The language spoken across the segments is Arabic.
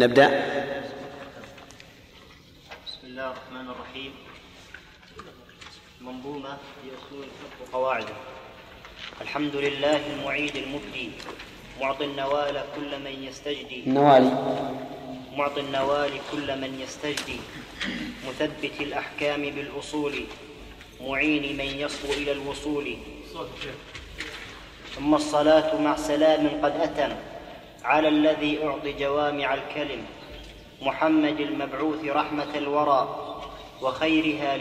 نبدأ. بسم الله الرحمن الرحيم. منظومة في أصول الفقه وقواعده. الحمد لله المعيد المبدي معطي النوال كل من يستجدي. النوالي معطي النوال كل من يستجدي. مثبت الأحكام بالأصول. معين من يصبو إلى الوصول. ثم الصلاة مع سلام قد أتم. على الذي أعطي جوامع الكلم محمد المبعوث رحمة الورى وخيرها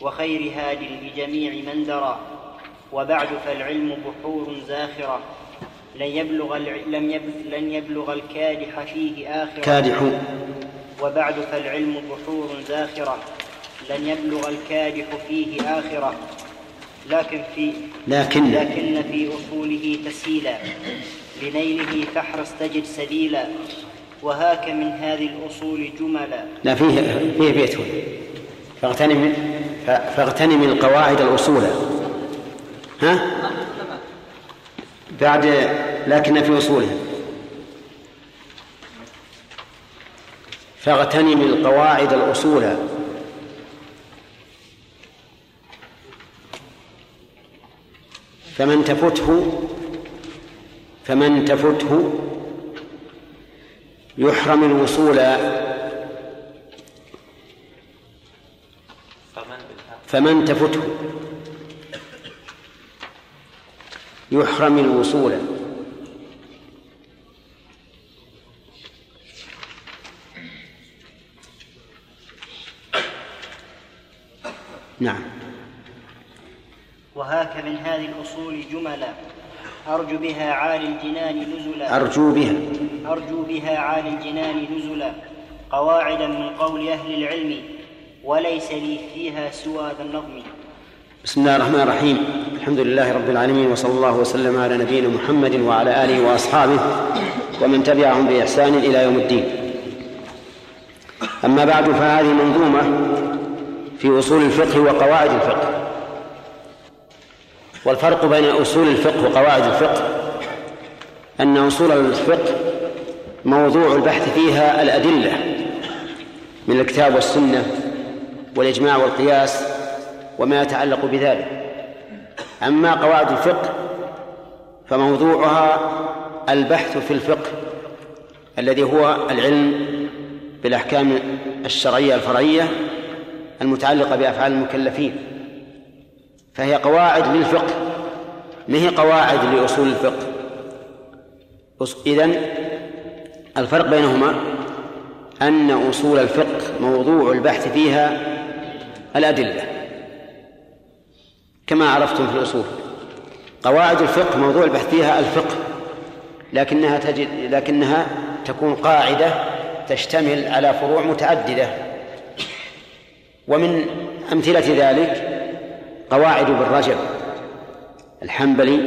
وخير هاد لجميع من درى وبعد فالعلم بحور زاخرة. لن يبلغ لم يبلغ لن يبلغ الكادح فيه آخرة. كادح. وبعد فالعلم بحور زاخرة. لن يبلغ الكادح فيه آخرة. لكن في لكن لكن في أصوله تسهيلا. لنيله فاحرص تجد سبيلا وهاك من هذه الأصول جملا. لا فيه فيه بيت فاغتنم فاغتنم القواعد الأصول. ها؟ بعد لكن في أصولها فاغتنم القواعد الأصول. فمن تفته فمن تفته يحرم الوصول. فمن تفته يحرم الوصول. نعم. وهاك من هذه الأصول جملا. أرجو بها عالي الجنان نزلا. أرجو بها. أرجو بها عالي الجنان نزلا. قواعدا من قول أهل العلم وليس لي فيها سوى ذا النظم. بسم الله الرحمن الرحيم. الحمد لله رب العالمين وصلى الله وسلم على نبينا محمد وعلى آله وأصحابه ومن تبعهم بإحسان إلى يوم الدين. أما بعد فهذه منظومة في أصول الفقه وقواعد الفقه. والفرق بين أصول الفقه وقواعد الفقه أن أصول الفقه موضوع البحث فيها الأدلة من الكتاب والسنة والإجماع والقياس وما يتعلق بذلك. أما قواعد الفقه فموضوعها البحث في الفقه الذي هو العلم بالأحكام الشرعية الفرعية المتعلقة بأفعال المكلفين. فهي قواعد للفقه ما هي قواعد لأصول الفقه؟ إذن الفرق بينهما أن أصول الفقه موضوع البحث فيها الأدلة. كما عرفتم في الأصول قواعد الفقه موضوع البحث فيها الفقه لكنها تجد لكنها تكون قاعدة تشتمل على فروع متعددة. ومن أمثلة ذلك قواعد ابن رجب. الحنبلي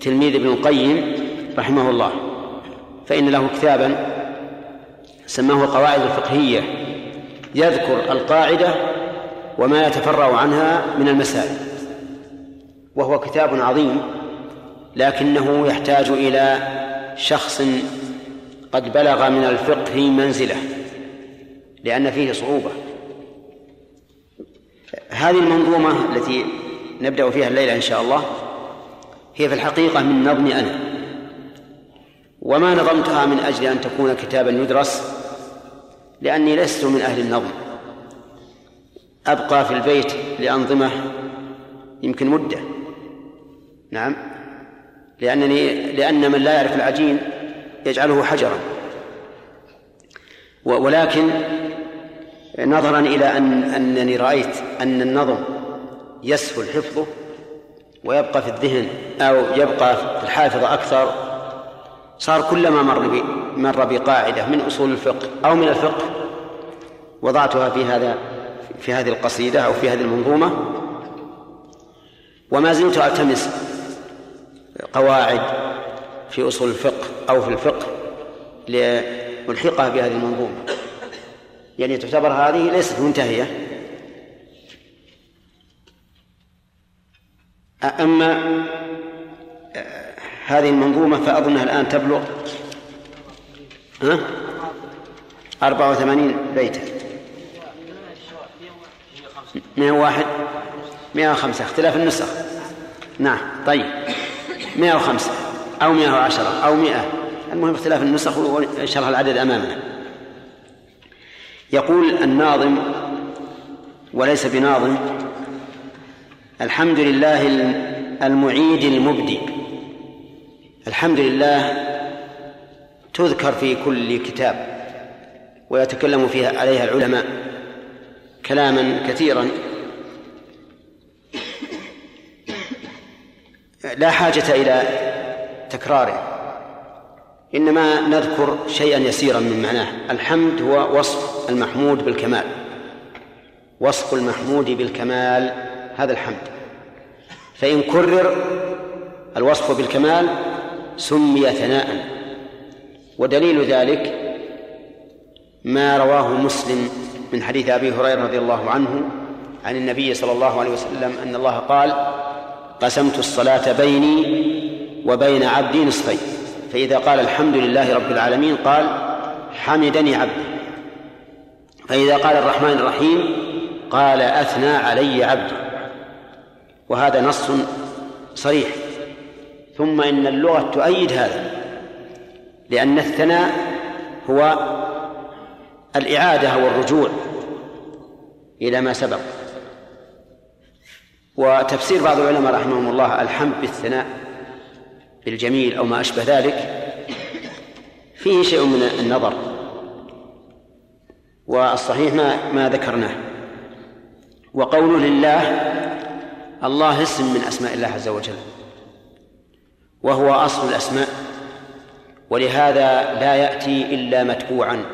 تلميذ ابن القيم رحمه الله. فإن له كتابا سماه القواعد الفقهية يذكر القاعدة وما يتفرع عنها من المسائل. وهو كتاب عظيم لكنه يحتاج إلى شخص قد بلغ من الفقه منزله لأن فيه صعوبة. هذه المنظومة التي نبدأ فيها الليلة إن شاء الله هي في الحقيقة من نظمي أنا. وما نظمتها من أجل أن تكون كتابا يدرس لأني لست من أهل النظم. أبقى في البيت لأنظمة يمكن مدة. نعم. لأنني لأن من لا يعرف العجين يجعله حجرا. ولكن نظرا إلى أن أنني رأيت أن النظم يسهل حفظه ويبقى في الذهن أو يبقى في الحافظة أكثر. صار كلما مر مر بقاعدة من أصول الفقه أو من الفقه وضعتها في هذا في هذه القصيدة أو في هذه المنظومة وما زلت ألتمس قواعد في أصول الفقه أو في الفقه لألحقها بهذه المنظومة. يعني تعتبر هذه ليست منتهية. أما هذه المنظومة فأظنها الآن تبلغ ها؟ أربعة وثمانين بيتا. مئة واحد مئة وخمسة اختلاف النسخ. نعم طيب. مئة وخمسة أو مئة وعشرة أو مئة. المهم اختلاف النسخ وشرح العدد أمامنا. يقول الناظم وليس بناظم الحمد لله المعيد المبدي. الحمد لله تذكر في كل كتاب ويتكلم فيها عليها العلماء كلاما كثيرا. لا حاجة إلى تكراره. إنما نذكر شيئا يسيرا من معناه. الحمد هو وصف المحمود بالكمال. وصف المحمود بالكمال هذا الحمد. فإن كرر الوصف بالكمال سمي ثناء. ودليل ذلك ما رواه مسلم من حديث أبي هريرة رضي الله عنه عن النبي صلى الله عليه وسلم أن الله قال قسمت الصلاة بيني وبين عبدي نصفين. فإذا قال الحمد لله رب العالمين قال حمدني عبدي. فإذا قال الرحمن الرحيم قال أثنى علي عبدي. وهذا نص صريح. ثم إن اللغة تؤيد هذا لأن الثناء هو الإعادة والرجوع إلى ما سبق. وتفسير بعض العلماء رحمهم الله الحمد بالثناء بالجميل أو ما أشبه ذلك فيه شيء من النظر والصحيح ما ما ذكرناه وقول لله الله اسم من أسماء الله عز وجل وهو أصل الأسماء ولهذا لا يأتي إلا متبوعا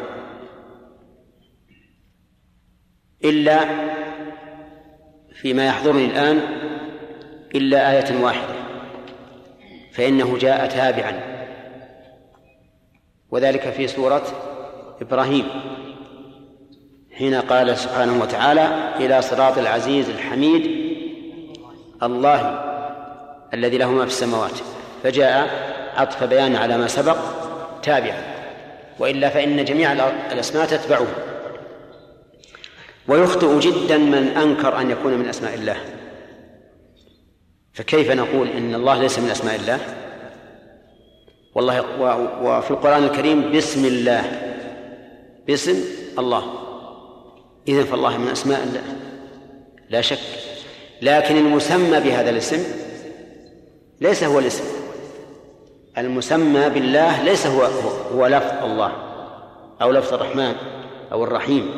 إلا فيما يحضرني الآن إلا آية واحدة. فإنه جاء تابعا. وذلك في سورة إبراهيم. حين قال سبحانه وتعالى إلى صراط العزيز الحميد الله الذي له ما في السماوات. فجاء عطف بيان على ما سبق تابعا. وإلا فإن جميع الأسماء تتبعه. ويخطئ جدا من أنكر أن يكون من أسماء الله. فكيف نقول إن الله ليس من أسماء الله؟ والله وفي القرآن الكريم بسم الله باسم الله. إذن فالله من أسماء الله. لا شك. لكن المسمى بهذا الاسم ليس هو الاسم. المسمى بالله ليس هو هو لفظ الله أو لفظ الرحمن أو الرحيم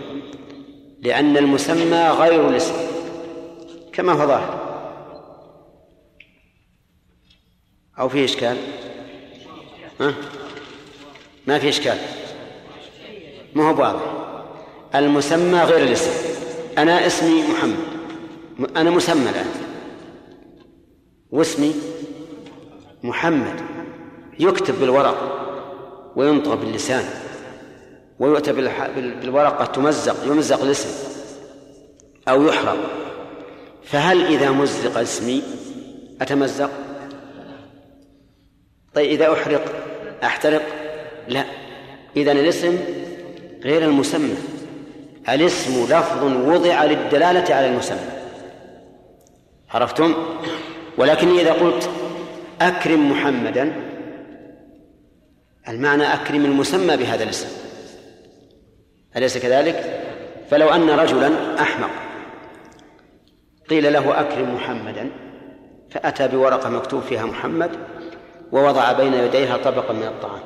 لأن المسمى غير الاسم كما هو ظاهر. أو فيه إشكال؟ ها؟ ما في إشكال. ما هو واضح المسمى غير الاسم. أنا اسمي محمد. أنا مسمى الآن. واسمي محمد. يكتب بالورق وينطق باللسان ويؤتى بالورقة تمزق يمزق الاسم أو يحرق. فهل إذا مزق اسمي أتمزق؟ طيب إذا أحرق أحترق؟ لا. إذا الاسم غير المسمى. الاسم لفظ وضع للدلالة على المسمى. عرفتم؟ ولكن إذا قلت أكرم محمدا المعنى أكرم المسمى بهذا الاسم. أليس كذلك؟ فلو أن رجلا أحمق قيل له أكرم محمدا فأتى بورقة مكتوب فيها محمد ووضع بين يديها طبقا من الطعام.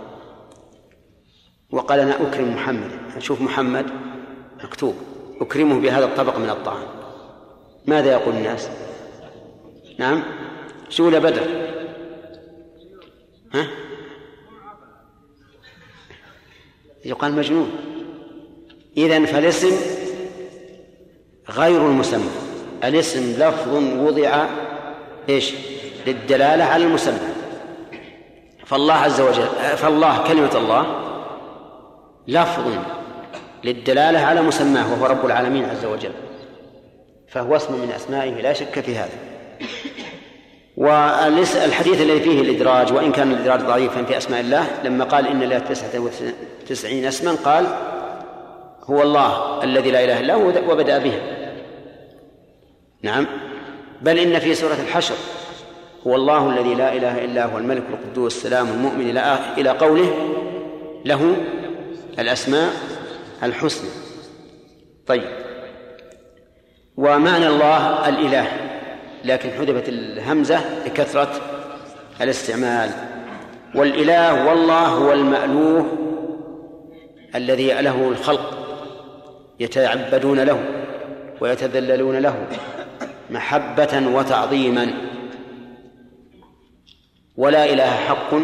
وقال أنا أكرم محمدا أشوف محمد مكتوب. أكرمه بهذا الطبق من الطعام. ماذا يقول الناس؟ نعم. سول بدر. ها؟ يقال مجنون. إذن فالاسم غير المسمى. الاسم لفظ وضع إيش؟ للدلالة على المسمى. فالله عز وجل فالله كلمة الله لفظ للدلالة على مسماه وهو رب العالمين عز وجل فهو اسم من أسمائه لا شك في هذا. والحديث الذي فيه الإدراج وإن كان الإدراج ضعيفا في أسماء الله لما قال إن لله تسعة وتسعين اسما قال هو الله الذي لا إله إلا هو وبدأ به. نعم. بل إن في سورة الحشر هو الله الذي لا إله إلا هو الملك القدوس السلام المؤمن إلى قوله له الأسماء الحسنى. طيب. ومعنى الله الإله لكن حذفت الهمزة لكثرة الاستعمال. والإله والله هو المألوه الذي له الخلق يتعبدون له ويتذللون له محبة وتعظيما. ولا إله حق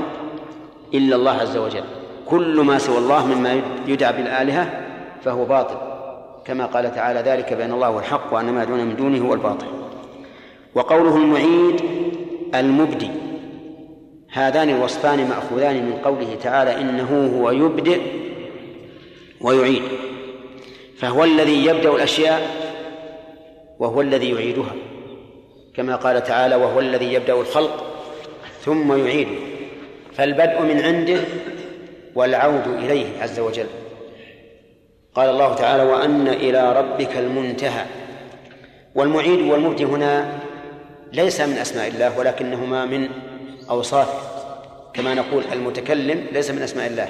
إلا الله عز وجل. كل ما سوى الله مما يدعى بالآلهة فهو باطل. كما قال تعالى ذلك بأن الله هو الحق وأن ما دون من دونه هو الباطل. وقوله المعيد المبدي. هذان الوصفان مأخوذان من قوله تعالى إنه هو يبدئ ويعيد. فهو الذي يبدأ الأشياء وهو الذي يعيدها. كما قال تعالى وهو الذي يبدأ الخلق ثم يعيده. فالبدء من عنده والعود إليه عز وجل. قال الله تعالى وأن إلى ربك المنتهى. والمعيد والمبدي هنا ليس من أسماء الله ولكنهما من أوصافه كما نقول المتكلم ليس من أسماء الله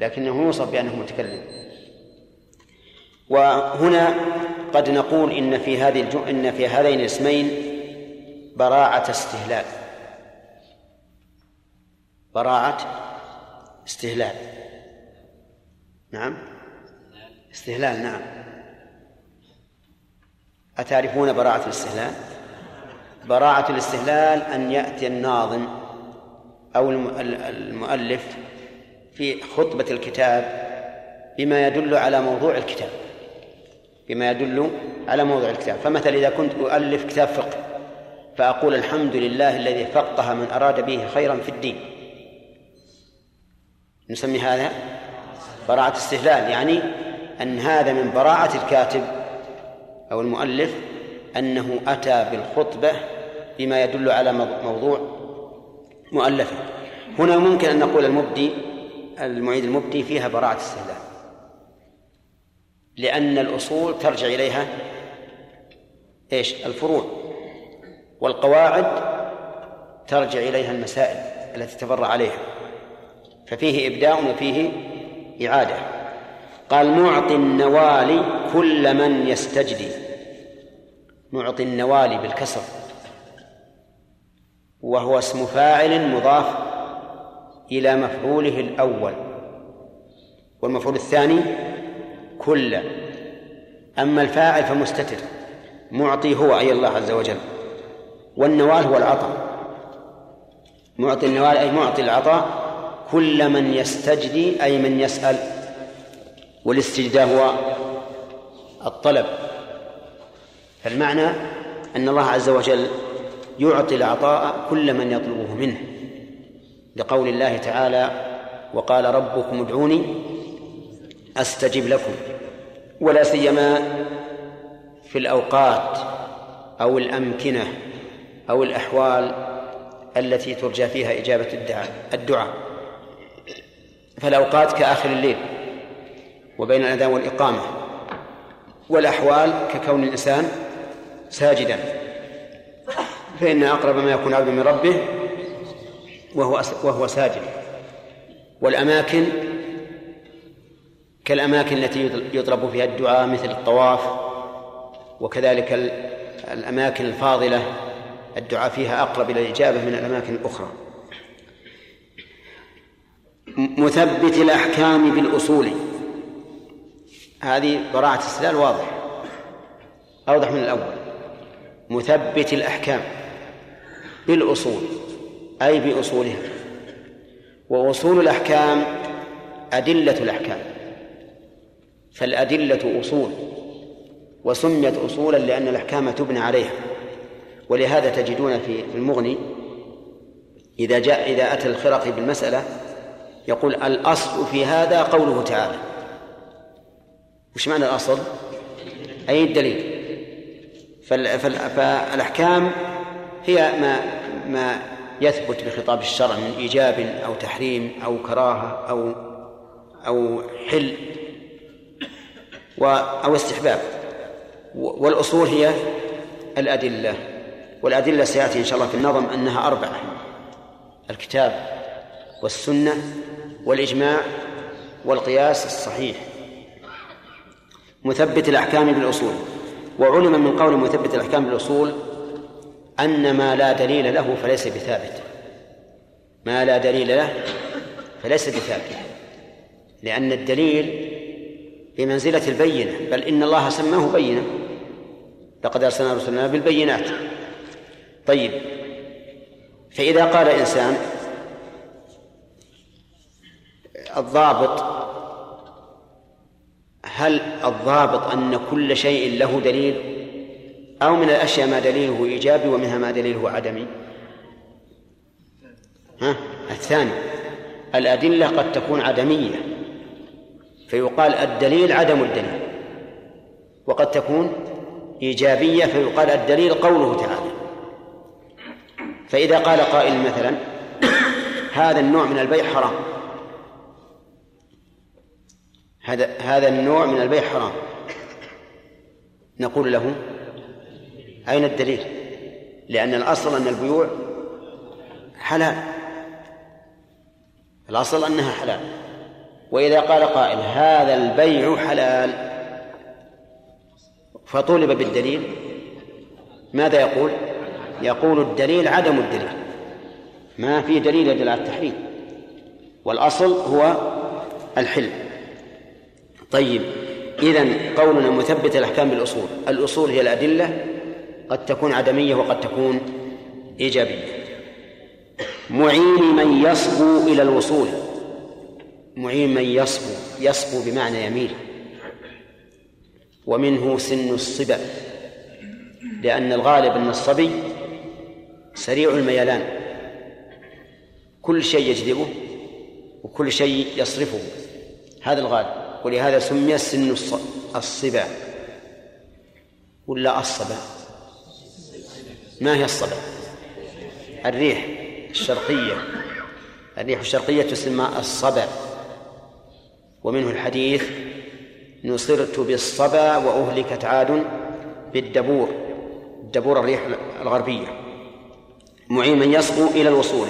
لكنه يوصف بأنه متكلم. وهنا قد نقول إن في هذه. إن في هذين الاسمين براعة استهلال. براعة استهلال. نعم؟ استهلال نعم. أتعرفون براعة الاستهلال؟ براعة الاستهلال أن يأتي الناظم أو المؤلف في خطبة الكتاب بما يدل على موضوع الكتاب. بما يدل على موضوع الكتاب. فمثلا إذا كنت أؤلف كتاب فقه فأقول الحمد لله الذي فقه من أراد به خيرا في الدين. نسمي هذا براعة استهلال يعني أن هذا من براعة الكاتب أو المؤلف أنه أتى بالخطبة بما يدل على موضوع مؤلفه. هنا ممكن أن نقول المبدي المعيد المبدي فيها براعة استهلال. لأن الأصول ترجع إليها إيش؟ الفروع. والقواعد ترجع إليها المسائل التي تفرع عليها. ففيه إبداع وفيه إعادة. قال معطي النوال كل من يستجدي. معطي النوال بالكسر. وهو اسم فاعل مضاف إلى مفعوله الأول. والمفعول الثاني كل. أما الفاعل فمستتر. معطي هو أي الله عز وجل. والنوال هو العطاء. معطي النوال أي معطي العطاء كل من يستجدي أي من يسأل. والاستجداء هو الطلب. فالمعنى أن الله عز وجل يعطي العطاء كل من يطلبه منه. لقول الله تعالى وقال ربكم ادعوني أستجب لكم. ولا سيما في الأوقات أو الأمكنة أو الأحوال التي ترجى فيها إجابة الدعاء الدعاء. فالأوقات كآخر الليل وبين الأذان والإقامة والأحوال ككون الإنسان ساجدا. فإن أقرب ما يكون عبد من ربه وهو وهو ساجد. والأماكن كالأماكن التي يطلب فيها الدعاء مثل الطواف وكذلك الأماكن الفاضلة الدعاء فيها أقرب إلى الإجابة من الأماكن الأخرى. مثبت الأحكام بالأصول. هذه براعة استدلال واضح. أوضح من الأول. مثبت الأحكام بالأصول أي بأصولها. وأصول الأحكام أدلة الأحكام. فالأدلة أصول وسميت أصولا لأن الأحكام تبنى عليها. ولهذا تجدون في المغني إذا جاء إذا أتى الخرقي بالمسألة يقول الأصل في هذا قوله تعالى. وش معنى الأصل؟ أي الدليل؟ فالأحكام هي ما ما يثبت بخطاب الشرع من إيجاب أو تحريم أو كراهة أو أو حل أو استحباب. والأصول هي الأدلة. والأدلة سيأتي إن شاء الله في النظم أنها أربعة الكتاب والسنة والإجماع والقياس الصحيح. مثبت الأحكام بالأصول. وعلم من قول مثبت الأحكام بالأصول أن ما لا دليل له فليس بثابت. ما لا دليل له فليس بثابت. لأن الدليل بمنزلة البينة بل إن الله سماه بينة. لقد أرسلنا رسلنا بالبينات. طيب فإذا قال إنسان الضابط هل الضابط أن كل شيء له دليل؟ أو من الأشياء ما دليله إيجابي ومنها ما دليله عدمي؟ ها؟ الثاني الأدلة قد تكون عدمية فيقال الدليل عدم الدليل وقد تكون إيجابية فيقال الدليل قوله تعالى. فإذا قال قائل مثلا هذا النوع من البيع حرام. هذا هذا النوع من البيع حرام. نقول له أين الدليل؟ لأن الأصل أن البيوع حلال. الأصل أنها حلال. وإذا قال قائل هذا البيع حلال فطولب بالدليل. ماذا يقول؟ يقول الدليل عدم الدليل. ما في دليل يدل على التحريم. والأصل هو الحل. طيب إذن قولنا مثبت الأحكام بالأصول. الأصول هي الأدلة قد تكون عدمية وقد تكون إيجابية. معين من يصبو إلى الوصول. معين من يصبو يصبو بمعنى يميل. ومنه سن الصبا لأن الغالب أن الصبي سريع الميلان. كل شيء يجذبه وكل شيء يصرفه. هذا الغالب. ولهذا سمي سن الصبا ولا الصبا ما هي الصبا الريح الشرقية. الريح الشرقية تسمى الصبا ومنه الحديث نصرت بالصبا وأهلكت عاد بالدبور. الدبور الريح الغربية. معين من يصبو إلى الوصول.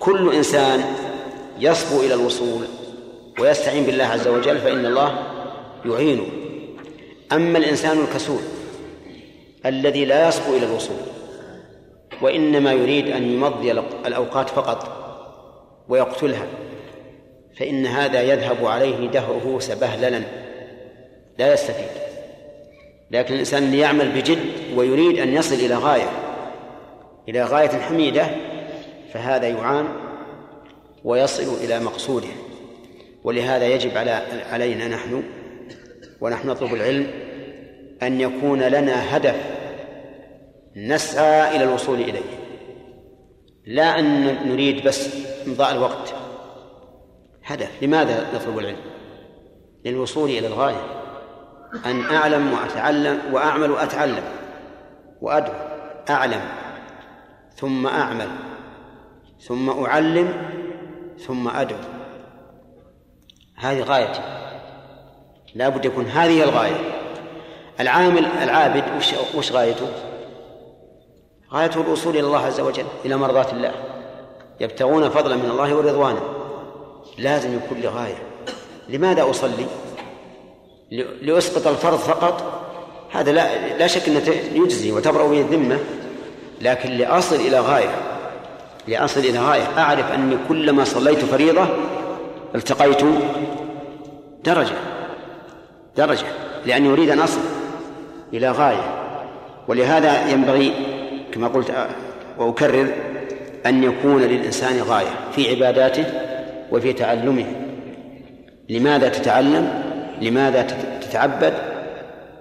كل إنسان يصبو إلى الوصول. ويستعين بالله عز وجل فإن الله يعينه. أما الإنسان الكسول الذي لا يصبو إلى الوصول وإنما يريد أن يمضي الأوقات فقط ويقتلها فإن هذا يذهب عليه دهره سبهللا لا يستفيد. لكن الإنسان يعمل بجد ويريد أن يصل إلى غاية إلى غاية حميدة فهذا يعان ويصل إلى مقصوده. ولهذا يجب على علينا نحن ونحن نطلب العلم أن يكون لنا هدف نسعى إلى الوصول إليه. لا أن نريد بس إمضاء الوقت. هدف. لماذا نطلب العلم؟ للوصول إلى الغاية. أن أعلم وأتعلم وأعمل وأتعلم وأدعو. أعلم. ثم أعمل. ثم أعلم. ثم أدعو. هذه غايتي لا بد يكون هذه الغاية. العامل العابد وش, وش غايته؟ غايته الوصول إلى الله عز وجل إلى مرضاة الله. يبتغون فضلا من الله ورضوانا. لازم يكون له غاية. لماذا أصلي؟ لأسقط الفرض فقط؟ هذا لا لا شك أنه يجزي وتبرأ به الذمة. لكن لأصل إلى غاية لأصل إلى غاية أعرف أني كلما صليت فريضة التقيت درجة درجة لأني أريد أن أصل إلى غاية. ولهذا ينبغي كما قلت وأكرر أن يكون للإنسان غاية في عباداته وفي تعلمه. لماذا تتعلم؟ لماذا تتعبد؟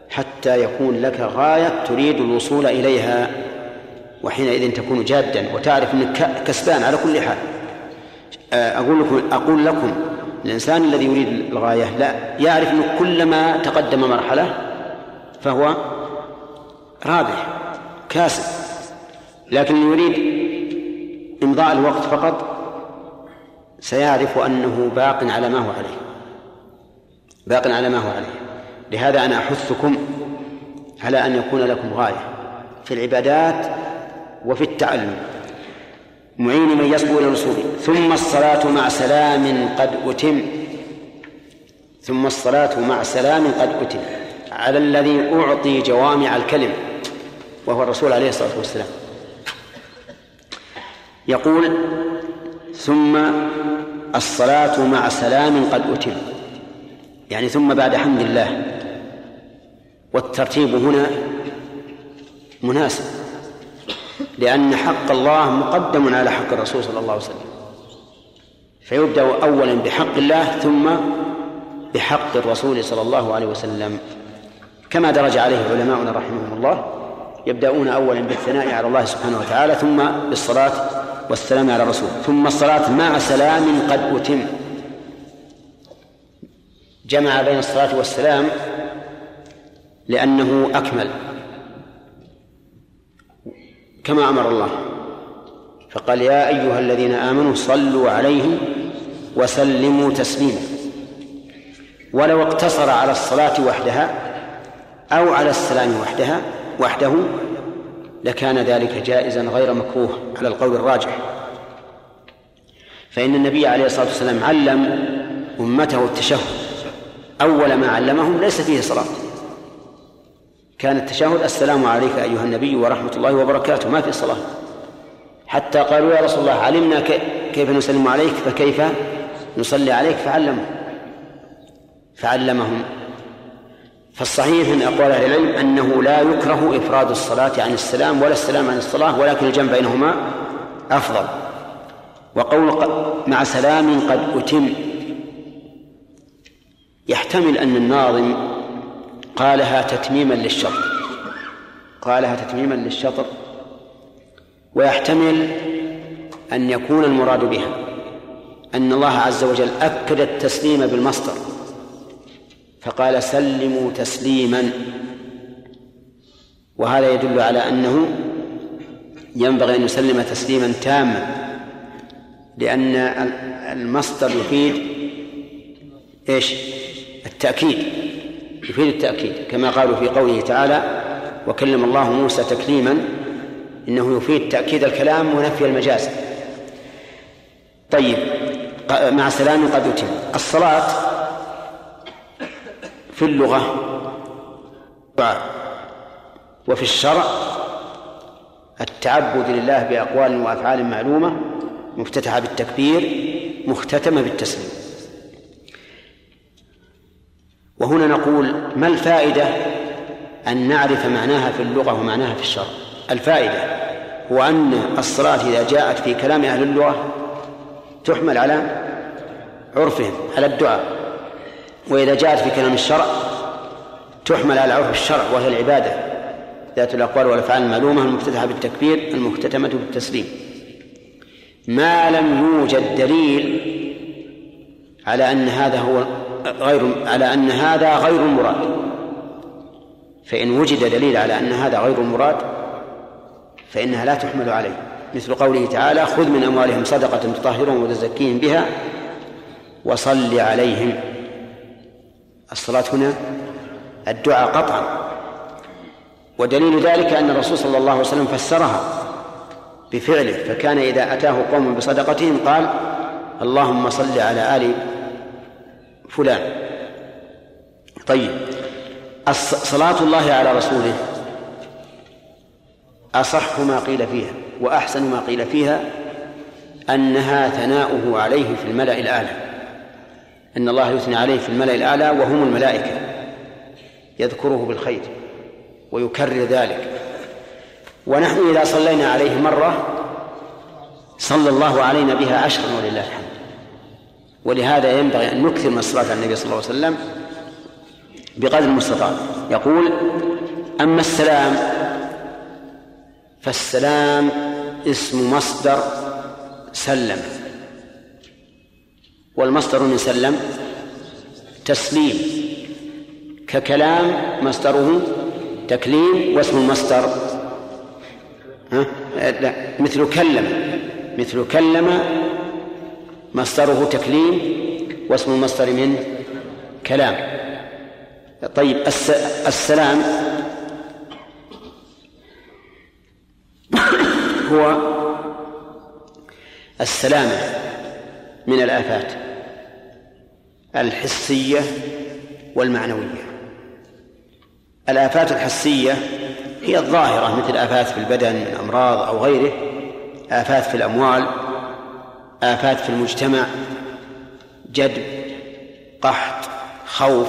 حتى يكون لك غاية تريد الوصول إليها وحينئذ تكون جادا وتعرف أنك كسبان على كل حال. أقول لكم أقول لكم الإنسان الذي يريد الغاية لا يعرف أنه كلما تقدم مرحلة فهو رابح كاسب. لكن يريد إمضاء الوقت فقط سيعرف أنه باق على ما هو عليه. باق على ما هو عليه. لهذا أنا أحثكم على أن يكون لكم غاية في العبادات وفي التعلم. معين من يصبو إلى الوصول. ثم الصلاة مع سلام قد أتم. ثم الصلاة مع سلام قد أتم. على الذي أعطي جوامع الكلم وهو الرسول عليه الصلاة والسلام. يقول ثم الصلاة مع سلام قد أتم. يعني ثم بعد حمد الله. والترتيب هنا مناسب. لأن حق الله مقدم على حق الرسول صلى الله عليه وسلم. فيبدأ أولا بحق الله ثم بحق الرسول صلى الله عليه وسلم. كما درج عليه علماؤنا رحمهم الله يبدأون أولا بالثناء على الله سبحانه وتعالى ثم بالصلاة والسلام على الرسول. ثم الصلاة مع سلام قد أتم. جمع بين الصلاة والسلام لأنه أكمل. كما أمر الله. فقال يا أيها الذين آمنوا صلوا عليه وسلموا تسليما. ولو اقتصر على الصلاة وحدها أو على السلام وحدها وحده لكان ذلك جائزا غير مكروه على القول الراجح. فإن النبي عليه الصلاة والسلام علم أمته التشهد. أول ما علمهم ليس فيه صلاة. كان التشهد السلام عليك أيها النبي ورحمة الله وبركاته. ما في صلاة. حتى قالوا يا رسول الله علمنا كيف نسلم عليك فكيف نصلي عليك؟ فعلمهم فعلمهم. فالصحيح من أقوال أهل العلم أنه لا يكره إفراد الصلاة عن السلام ولا السلام عن الصلاة ولكن الجمع بينهما أفضل. وقول مع سلام قد أتم. يحتمل أن الناظم قالها تتميما للشطر. قالها تتميما للشطر. ويحتمل أن يكون المراد بها. أن الله عز وجل أكد التسليم بالمصدر. فقال سلموا تسليما. وهذا يدل على أنه ينبغي أن يسلم تسليما تاما. لأن المصدر يفيد إيش؟ التأكيد. يفيد التأكيد كما قالوا في قوله تعالى وكلم الله موسى تكليما إنه يفيد تأكيد الكلام ونفي المجاز. طيب مع سلام قد أتم الصلاة في اللغة وفي الشرع التعبد لله بأقوال وأفعال معلومة مفتتحة بالتكبير مختتمة بالتسليم. وهنا نقول ما الفائدة أن نعرف معناها في اللغة ومعناها في الشرع؟ الفائدة هو أن الصلاة إذا جاءت في كلام أهل اللغة تحمل على عرفهم على الدعاء. وإذا جاءت في كلام الشرع تحمل على عرف الشرع وهي العبادة. ذات الأقوال والأفعال المعلومة المفتتحة بالتكبير المختتمة بالتسليم. ما لم يوجد دليل على أن هذا هو غير على أن هذا غير المراد فإن وجد دليل على أن هذا غير المراد فإنها لا تحمل عليه. مثل قوله تعالى خذ من أموالهم صدقة تطهرهم وتزكيهم بها وصل عليهم. الصلاة هنا الدعاء قطعا. ودليل ذلك أن الرسول صلى الله عليه وسلم فسرها بفعله. فكان إذا أتاه قوم بصدقتهم قال اللهم صل على آل فلان. طيب. صلاة الله على رسوله أصح ما قيل فيها وأحسن ما قيل فيها أنها ثناؤه عليه في الملأ الأعلى. أن الله يثني عليه في الملأ الأعلى وهم الملائكة. يذكره بالخير ويكرر ذلك. ونحن إذا صلينا عليه مرة صلى الله علينا بها عشرا ولله الحمد. ولهذا ينبغي أن نكثر من الصلاة على النبي صلى الله عليه وسلم بقدر المستطاع. يقول أما السلام فالسلام اسم مصدر سلم. والمصدر من سلم تسليم. ككلام مصدره تكليم واسم المصدر. ها؟ لا مثل كلم مثل كلم مصدره تكليم واسم المصدر من كلام. طيب السلام هو السلامة من الآفات الحسية والمعنوية. الآفات الحسية هي الظاهرة مثل آفات في البدن من أمراض أو غيره آفات في الأموال آفات في المجتمع جدب قحط خوف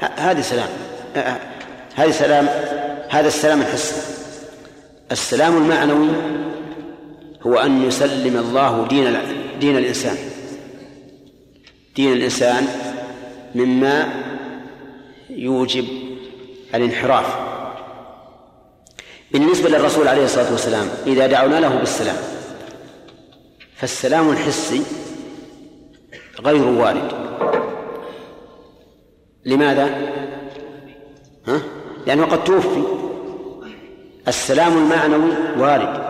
هذه سلام هذه سلام هذا السلام الحسي السلام المعنوي هو أن يسلم الله دين دين الإنسان. دين الإنسان مما يوجب الانحراف. بالنسبة للرسول عليه الصلاة والسلام إذا دعونا له بالسلام فالسلام الحسي غير وارد. لماذا؟ ها؟ لأنه قد توفي. السلام المعنوي وارد.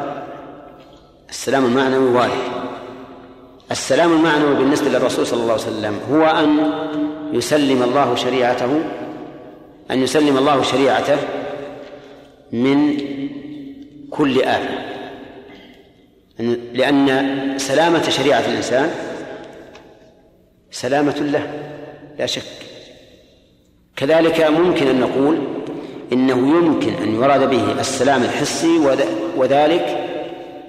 السلام المعنوي وارد. السلام المعنوي بالنسبة للرسول صلى الله عليه وسلم هو أن يسلم الله شريعته أن يسلم الله شريعته من كل آفة لأن سلامة شريعة الإنسان سلامة له لا شك. كذلك ممكن أن نقول إنه يمكن أن يراد به السلام الحسي وذلك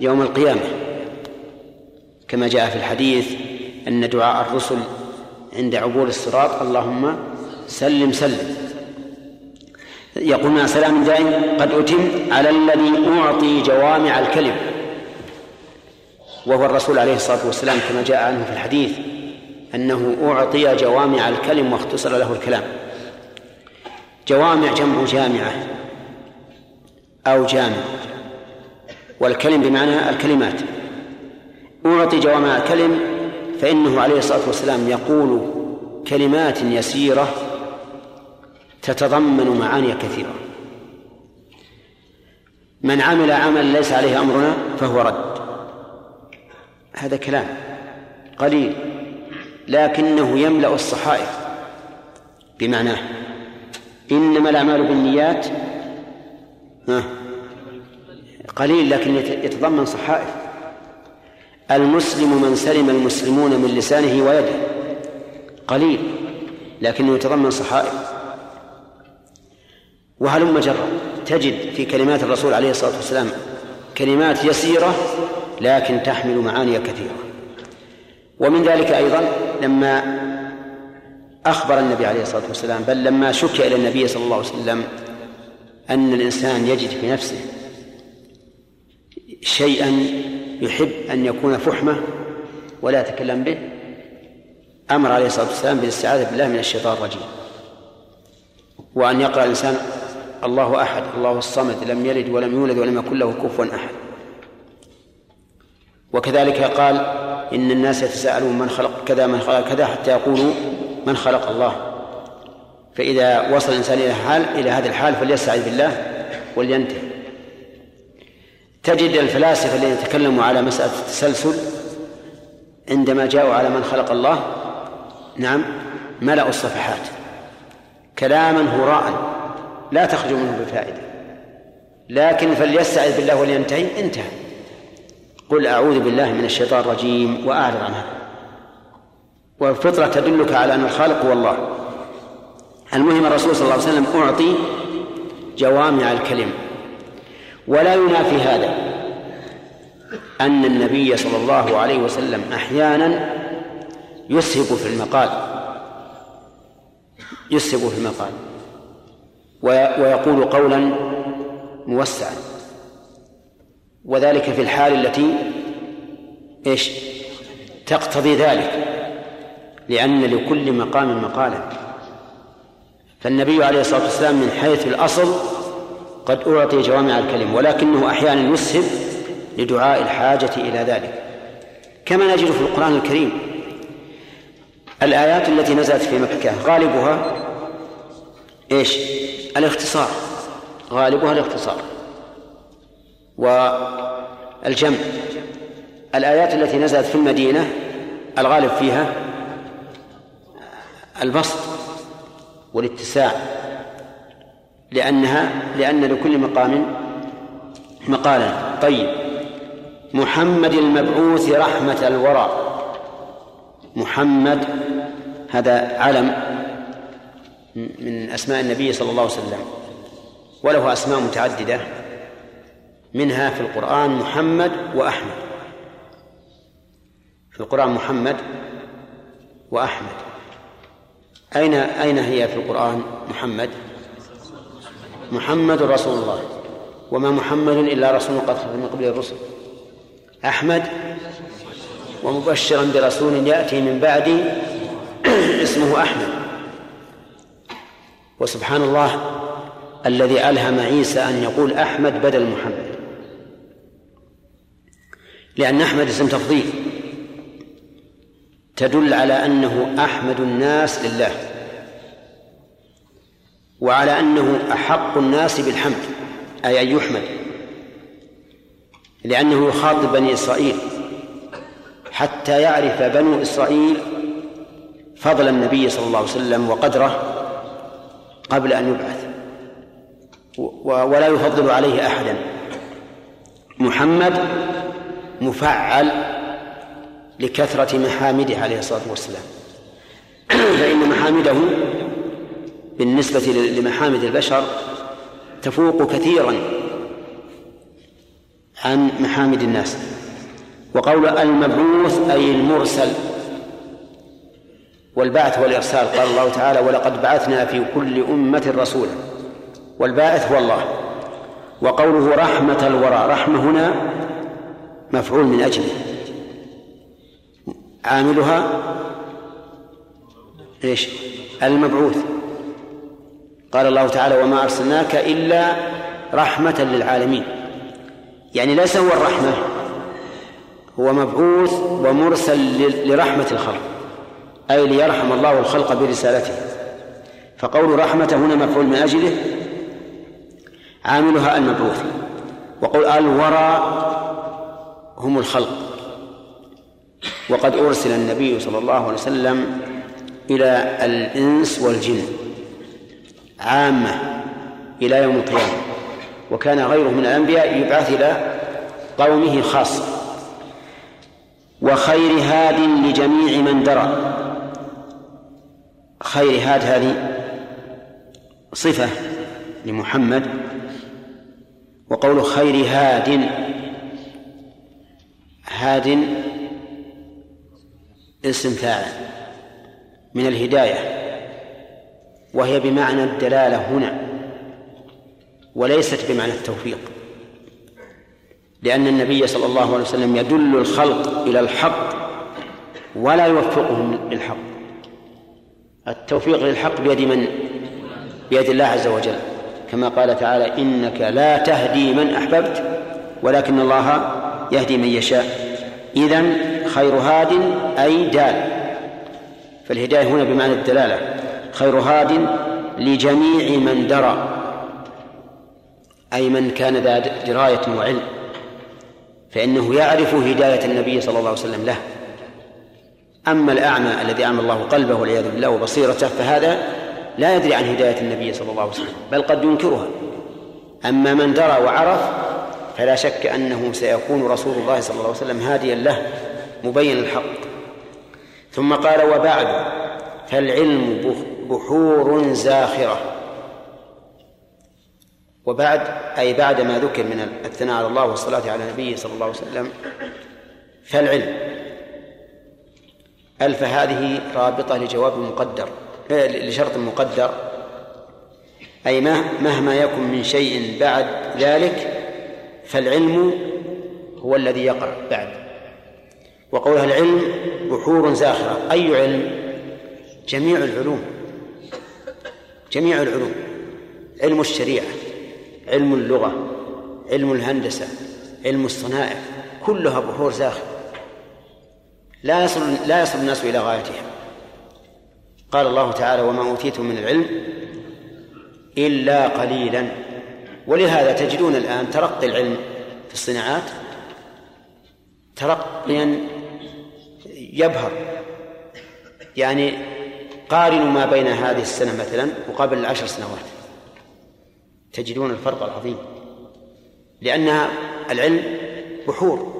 يوم القيامة. كما جاء في الحديث أن دعاء الرسل عند عبور الصراط اللهم سلم سلم. يقول سلام دائم قد أتم على الذي أعطي جوامع الكلم. وهو الرسول عليه الصلاة والسلام كما جاء عنه في الحديث أنه أعطي جوامع الكلم واختصر له الكلام. جوامع جمع جامعة أو جامع والكلم بمعنى الكلمات. أعطي جوامع الكلم فإنه عليه الصلاة والسلام يقول كلمات يسيرة تتضمن معاني كثيرة. من عمل عمل ليس عليه أمرنا فهو رد. هذا كلام قليل لكنه يملأ الصحائف بمعناه. إنما الأعمال بالنيات قليل لكن يتضمن صحائف. المسلم من سلم المسلمون من لسانه ويده قليل لكنه يتضمن صحائف. وهلم جرا تجد في كلمات الرسول عليه الصلاة والسلام كلمات يسيرة لكن تحمل معاني كثيرة. ومن ذلك أيضا لما أخبر النبي عليه الصلاة والسلام بل لما شك إلى النبي صلى الله عليه وسلم أن الإنسان يجد في نفسه شيئا يحب أن يكون فحمة ولا يتكلم به أمر عليه الصلاة والسلام بالاستعاذة بالله من الشيطان الرجيم. وأن يقرأ الإنسان الله أحد الله الصمد لم يلد ولم يولد ولم يكن له كفوا أحد. وكذلك قال إن الناس يتساءلون من خلق كذا من خلق كذا حتى يقولوا من خلق الله. فإذا وصل الإنسان إلى حال إلى هذه الحال فليستعذ بالله ولينتهي. تجد الفلاسفة الذين تكلموا على مسألة التسلسل عندما جاءوا على من خلق الله نعم ملأوا الصفحات كلاما هراء لا تخرج منه بفائدة. لكن فليستعذ بالله ولينتهي انتهى. قل أعوذ بالله من الشيطان الرجيم وأعرض عن هذا. والفطرة تدلك على أن الخالق هو الله. المهم الرسول صلى الله عليه وسلم أعطي جوامع الكلم. ولا ينافي هذا أن النبي صلى الله عليه وسلم أحيانا يسهب في المقال. يسهب في المقال. ويقول قولا موسعا. وذلك في الحال التي إيش؟ تقتضي ذلك. لأن لكل مقام مقالا. فالنبي عليه الصلاة والسلام من حيث الأصل قد أعطي جوامع الكلم ولكنه أحيانا يسهب لدعاء الحاجة إلى ذلك. كما نجد في القرآن الكريم الآيات التي نزلت في مكة غالبها إيش؟ الاختصار. غالبها الاختصار. والجمع. الآيات التي نزلت في المدينة الغالب فيها البسط والاتساع لأنها لأن لكل مقام مقالا. طيب. محمد المبعوث رحمة الورى. محمد هذا علم من أسماء النبي صلى الله عليه وسلم وله أسماء متعددة. منها في القرآن محمد وأحمد. في القرآن محمد وأحمد. أين أين هي في القرآن محمد؟ محمد رسول الله. وما محمد إلا رسول قد خلت من قبل الرسل. أحمد ومبشرا برسول يأتي من بعدي اسمه أحمد. وسبحان الله الذي ألهم عيسى أن يقول أحمد بدل محمد. لأن أحمد اسم تفضيل. تدل على أنه أحمد الناس لله. وعلى أنه أحق الناس بالحمد أي أن يحمد. لأنه يخاطب بني إسرائيل. حتى يعرف بنو إسرائيل فضل النبي صلى الله عليه وسلم وقدره قبل أن يبعث. ولا يفضل عليه أحدا. محمد مفعل لكثرة محامده عليه الصلاة والسلام. فإن محامده بالنسبة لمحامد البشر تفوق كثيرا عن محامد الناس. وقول المبعوث أي المرسل والبعث والإرسال قال الله تعالى ولقد بعثنا في كل أمة رسولا والباعث هو الله. وقوله رحمة الورى رحمة هنا مفعول من أجله. عاملها إيش؟ المبعوث. قال الله تعالى وما أرسلناك إلا رحمة للعالمين. يعني ليس هو الرحمة هو مبعوث ومرسل لرحمة الخلق أي ليرحم الله الخلق برسالته. فقول رحمة هنا مفعول من أجله عاملها المبعوث. وقول الورى هم الخلق. وقد أرسل النبي صلى الله عليه وسلم إلى الإنس والجن عامة إلى يوم القيامة وكان غيره من الأنبياء يبعث إلى قومه خاصة وخير هاد لجميع من درى. خير هاد هذه صفة لمحمد. وقول خير هاد هاد اسم فاعل من الهداية وهي بمعنى الدلالة هنا وليست بمعنى التوفيق لأن النبي صلى الله عليه وسلم يدل الخلق إلى الحق ولا يوفقهم للحق التوفيق للحق بيد من؟ بيد الله عز وجل كما قال تعالى إنك لا تهدي من أحببت ولكن الله يهدي من يشاء. إذن خير هاد أي دال. فالهداية هنا بمعنى الدلالة. خير هاد لجميع من درى. أي من كان ذا دراية وعلم. فإنه يعرف هداية النبي صلى الله عليه وسلم له. أما الأعمى الذي أعمى الله قلبه والعياذ بالله وبصيرته فهذا لا يدري عن هداية النبي صلى الله عليه وسلم بل قد ينكرها. أما من درى وعرف فلا شك أنه سيكون رسول الله صلى الله عليه وسلم هاديا له مبين الحق ثم قال وبعد فالعلم بحور زاخرة. وبعد أي بعد ما ذكر من الثناء على الله والصلاة على نبيه صلى الله عليه وسلم فالعلم. ألف هذه رابطة لجواب مقدر لشرط مقدر. أي مهما يكن من شيء بعد ذلك فالعلم هو الذي يقع بعد. وقولها العلم بحور زاخرة. أي علم؟ جميع العلوم. جميع العلوم. علم الشريعة علم اللغة علم الهندسة علم الصنائع كلها بحور زاخرة. لا يصل لا يصل الناس إلى غايتها. قال الله تعالى وما أوتيتم من العلم إلا قليلا. ولهذا تجدون الآن ترقي العلم في الصناعات ترقيا يبهر. يعني قارنوا ما بين هذه السنة مثلا وقبل العشر سنوات. تجدون الفرق العظيم. لأن العلم بحور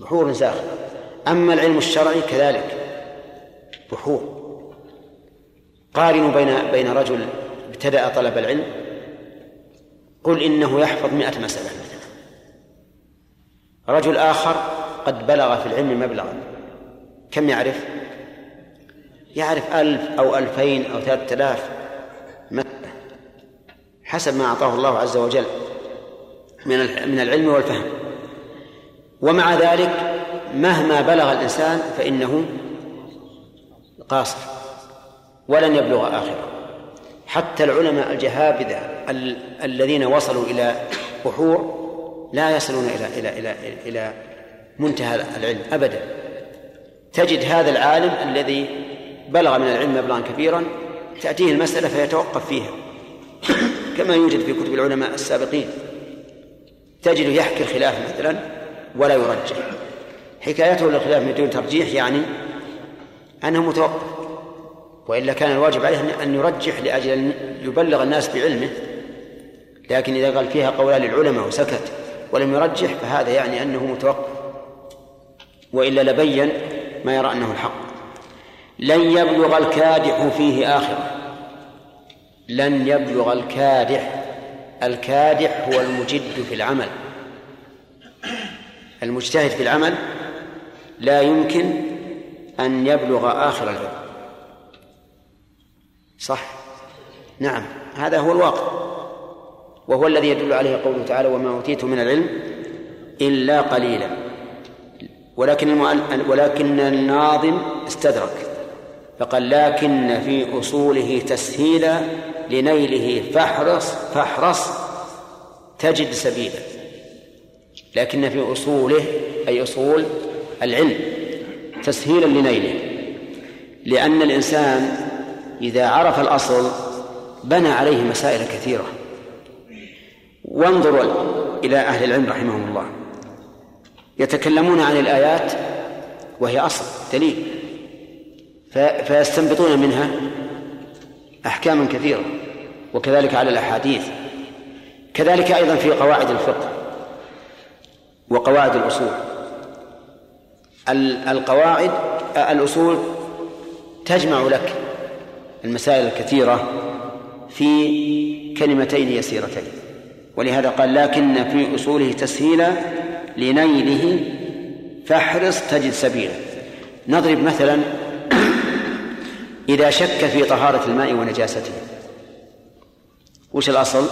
بحور زاخرة أما العلم الشرعي كذلك بحور. قارنوا بين بين رجل ابتدأ طلب العلم قل إنه يحفظ مئة مسألة. مثلا رجل آخر قد بلغ في العلم مبلغا. كم يعرف؟ يعرف ألف أو ألفين أو ثلاثة آلاف حسب ما أعطاه الله عز وجل من من العلم والفهم. ومع ذلك مهما بلغ الإنسان فإنه قاصر. ولن يبلغ آخره. حتى العلماء الجهابذة الذين وصلوا إلى بحور لا يصلون إلى إلى إلى إلى منتهى العلم أبدا. تجد هذا العالم الذي بلغ من العلم مبلغا كبيرا تأتيه المسألة فيتوقف فيها. كما يوجد في كتب العلماء السابقين. تجد يحكي الخلاف مثلا ولا يرجح. حكايته للخلاف من دون ترجيح يعني أنه متوقف. وإلا كان الواجب عليه أن يرجح لأجل أن يبلغ الناس بعلمه. لكن إذا قال فيها قولان للعلماء وسكت ولم يرجح فهذا يعني أنه متوقف. وإلا لبين ما يرى أنه الحق. لن يبلغ الكادح فيه آخرة. لن يبلغ الكادح. الكادح هو المجد في العمل. المجتهد في العمل لا يمكن أن يبلغ آخر العلم. صح؟ نعم هذا هو الواقع. وهو الذي يدل عليه قوله تعالى وما أوتيت من العلم إلا قليلا. ولكن ولكن الناظم استدرك فقال لكن في أصوله تسهيلا لنيله فاحرص فاحرص تجد سبيلا. لكن في أصوله أي أصول العلم تسهيلا لنيله. لأن الإنسان إذا عرف الأصل بنى عليه مسائل كثيرة. وانظروا إلى أهل العلم رحمهم الله. يتكلمون عن الآيات وهي أصل دليل. فيستنبطون منها أحكاما كثيرة وكذلك على الأحاديث. كذلك أيضا في قواعد الفقه وقواعد الأصول. القواعد الأصول تجمع لك المسائل الكثيرة في كلمتين يسيرتين. ولهذا قال لكن في أصوله تسهيلا لنيله فاحرص تجد سبيلا. نضرب مثلا إذا شك في طهارة الماء ونجاسته. وش الأصل؟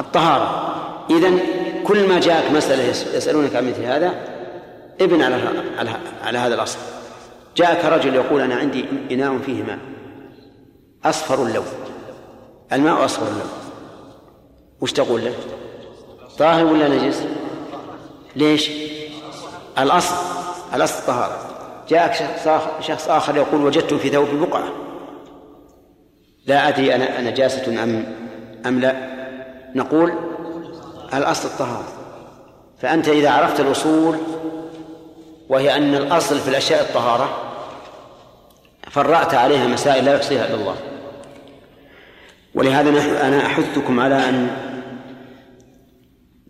الطهارة. إذن كل ما جاءك مسألة يسألونك عن مثل هذا ابن على على, على هذا الأصل. جاءك رجل يقول أنا عندي إناء فيه ماء. أصفر اللون. الماء أصفر اللون. وش تقول له؟ طاهر ولا نجس؟ ليش؟ الأصل الأصل الطهارة جاءك شخص آخر يقول وجدت في ثوب بقعة. لا أدري أنا نجاسة أم أم لا. نقول الأصل الطهارة فأنت إذا عرفت الأصول وهي أن الأصل في الأشياء الطهارة فرعت عليها مسائل لا يحصيها إلا الله. ولهذا أنا أحثكم على أن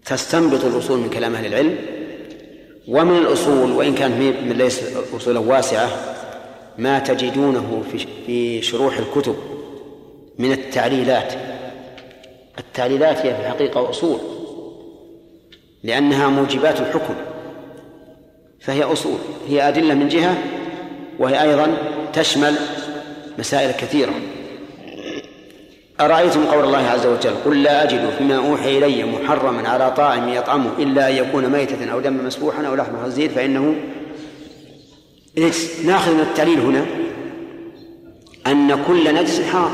تستنبطوا الأصول من كلام أهل العلم ومن الأصول وإن كانت من ليس أصولا واسعة ما تجدونه في شروح الكتب من التعليلات. التعليلات هي في الحقيقة أصول لأنها موجبات الحكم فهي أصول هي أدلة من جهة وهي أيضا تشمل مسائل كثيرة. أرأيتم قول الله عز وجل قل لا أجد فيما أوحي إلي محرما على طاعم يطعمه إلا أن يكون ميتة أو دما مسفوحا أو لحم خنزير فإنه رجس ناخذ من التعليل هنا أن كل نجس حرام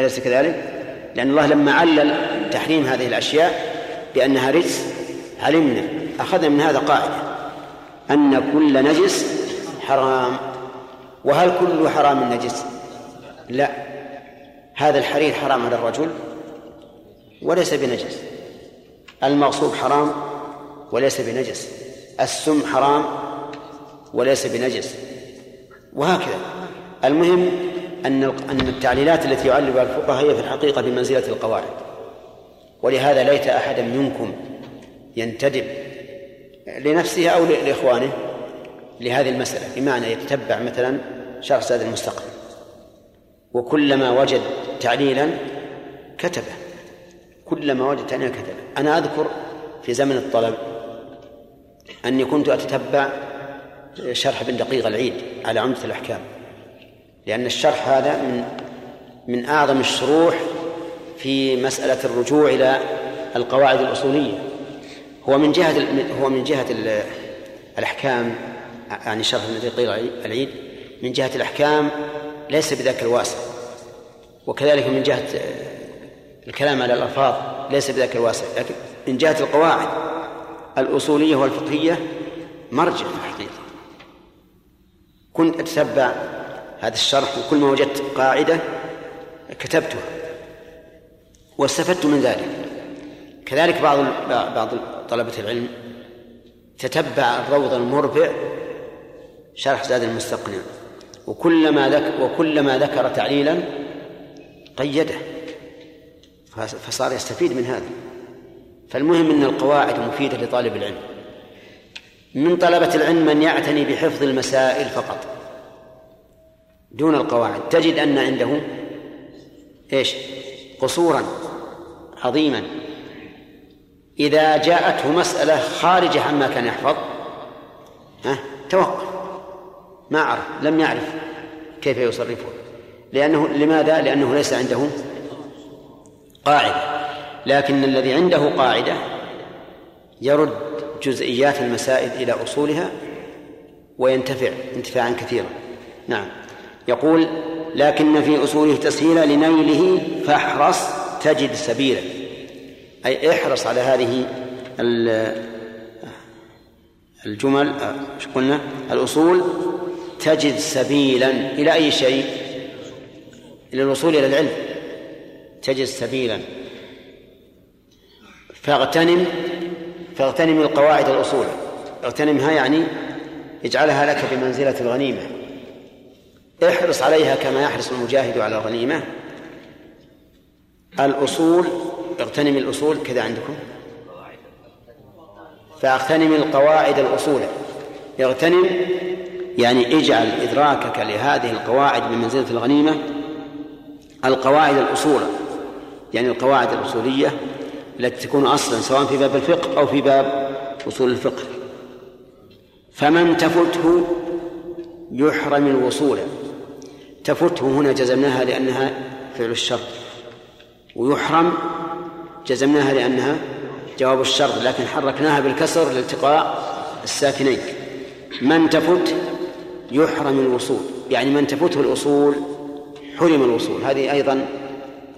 أليس كذلك؟ لأن الله لما علل تحريم هذه الأشياء بأنها رجس علمنا أخذنا من هذا قاعدة أن كل نجس حرام وهل كل حرام نجس؟ لا هذا الحرير حرام على الرجل وليس بنجس. المغصوب حرام وليس بنجس. السم حرام وليس بنجس. وهكذا. المهم أن أن التعليلات التي يعللها الفقهاء هي في الحقيقة بمنزلة القواعد. ولهذا ليت أحدا منكم ينتدب لنفسه أو لإخوانه لهذه المسألة بمعنى يتتبع مثلا شرح زاد المستقبل. وكلما وجد تعليلا كتبه. كلما وجد تعليلا كتبه. أنا أذكر في زمن الطلب أني كنت أتتبع شرح ابن دقيق العيد على عمدة الأحكام. لأن الشرح هذا من من أعظم الشروح في مسألة الرجوع إلى القواعد الأصولية. هو من جهة هو من جهة الأحكام يعني شرح ابن دقيق العيد من جهة الأحكام ليس بذاك الواسع وكذلك من جهة الكلام على الألفاظ ليس بذاك الواسع لكن من جهة القواعد الأصولية والفقهية مرجع في الحقيقة. كنت أتتبع هذا الشرح وكل ما وجدت قاعدة كتبتها واستفدت من ذلك. كذلك بعض بعض طلبة العلم تتبع الروض المربع شرح زاد المستقنع. وكلما ذكر وكلما ذكر تعليلا قيده فصار يستفيد من هذا. فالمهم إن القواعد مفيدة لطالب العلم. من طلبة العلم من يعتني بحفظ المسائل فقط. دون القواعد. تجد أن عنده إيش؟ قصورا عظيما. إذا جاءته مسألة خارجة عما كان يحفظ ها توقف. ما عرف لم يعرف كيف يصرفه. لأنه لماذا؟ لأنه ليس عنده قاعدة. لكن الذي عنده قاعدة يرد جزئيات المسائل إلى أصولها وينتفع انتفاعا كثيرا. نعم. يقول لكن في أصوله تسهيلا لنيله فاحرص تجد سبيلا. أي احرص على هذه الجمل إيش قلنا؟ الأصول تجد سبيلا إلى أي شيء؟ إلى الوصول إلى العلم. تجد سبيلا. فاغتنم فاغتنم القواعد الأصول اغتنمها يعني اجعلها لك بمنزلة الغنيمة. احرص عليها كما يحرص المجاهد على الغنيمة. الأصول اغتنم الأصول كذا عندكم. فاغتنم القواعد الأصول. اغتنم يعني اجعل إدراكك لهذه القواعد بمنزلة الغنيمة القواعد الأصول يعني القواعد الأصولية التي تكون أصلا سواء في باب الفقه أو في باب أصول الفقه. فمن تفته يحرم الوصول. تفته هنا جزمناها لأنها فعل الشرط. ويحرم جزمناها لأنها جواب الشرط لكن حركناها بالكسر لالتقاء الساكنين. من تفت يحرم الوصول. يعني من تفته الأصول حرم الوصول. هذه أيضا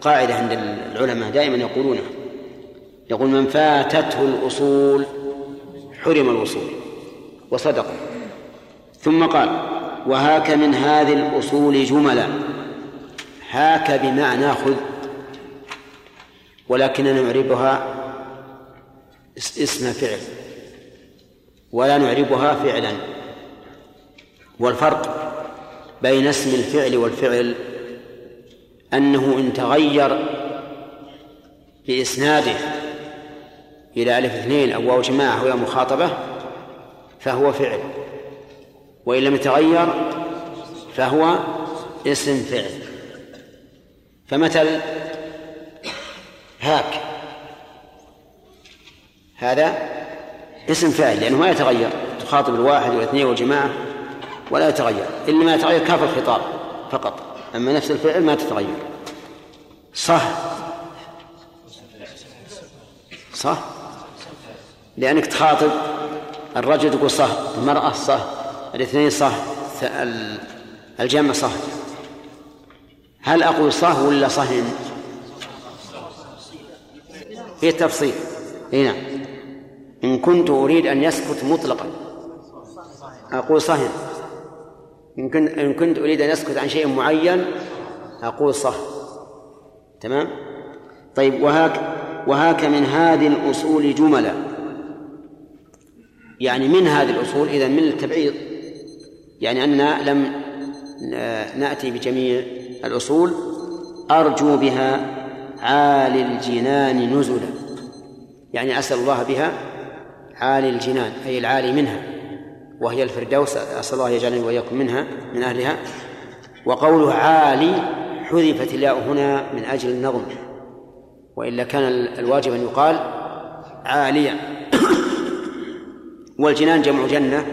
قاعدة عند العلماء دائما يقولونها. يقول من فاتته الأصول حرم الوصول وصدق. ثم قال وهاك من هذه الأصول جملا. هاك بمعنى خذ. ولكننا نعربها اسم فعل. ولا نعربها فعلا. والفرق بين اسم الفعل والفعل أنه إن تغير بإسناده إلى ألف اثنين أو واو جماعة أو مخاطبة فهو فعل. وإن لم يتغير فهو اسم فعل. فمثل هاك. هذا اسم فاعل لأنه ما يتغير. تخاطب الواحد والإثنين والجماعة ولا يتغير. إلا ما يتغير كاف الخطاب فقط. أما نفس الفعل ما تتغير. صح. صح. لأنك تخاطب الرجل تقول صح المرأة صح الاثنين صح الجمع صح. هل أقول صح ولا صهن في تفصيل إي نعم. إن كنت أريد أن يسكت مطلقا. أقول صهن إن كنت إن كنت أريد أن يسكت عن شيء معين أقول صح. تمام؟ طيب وهاك وهاك من هذه الأصول جملا يعني من هذه الأصول؟ إذا من التبعيض. يعني أننا لم نأتي بجميع الأصول أرجو بها عالي الجنان نزلا. يعني أسأل الله بها عالي الجنان أي العالي منها. وهي الفردوس أسأل الله يجعلني وإياكم منها من أهلها. وقوله عالي حذفت الياء هنا من أجل النظم. وإلا كان الواجب أن يقال عاليا والجنان جمع جنة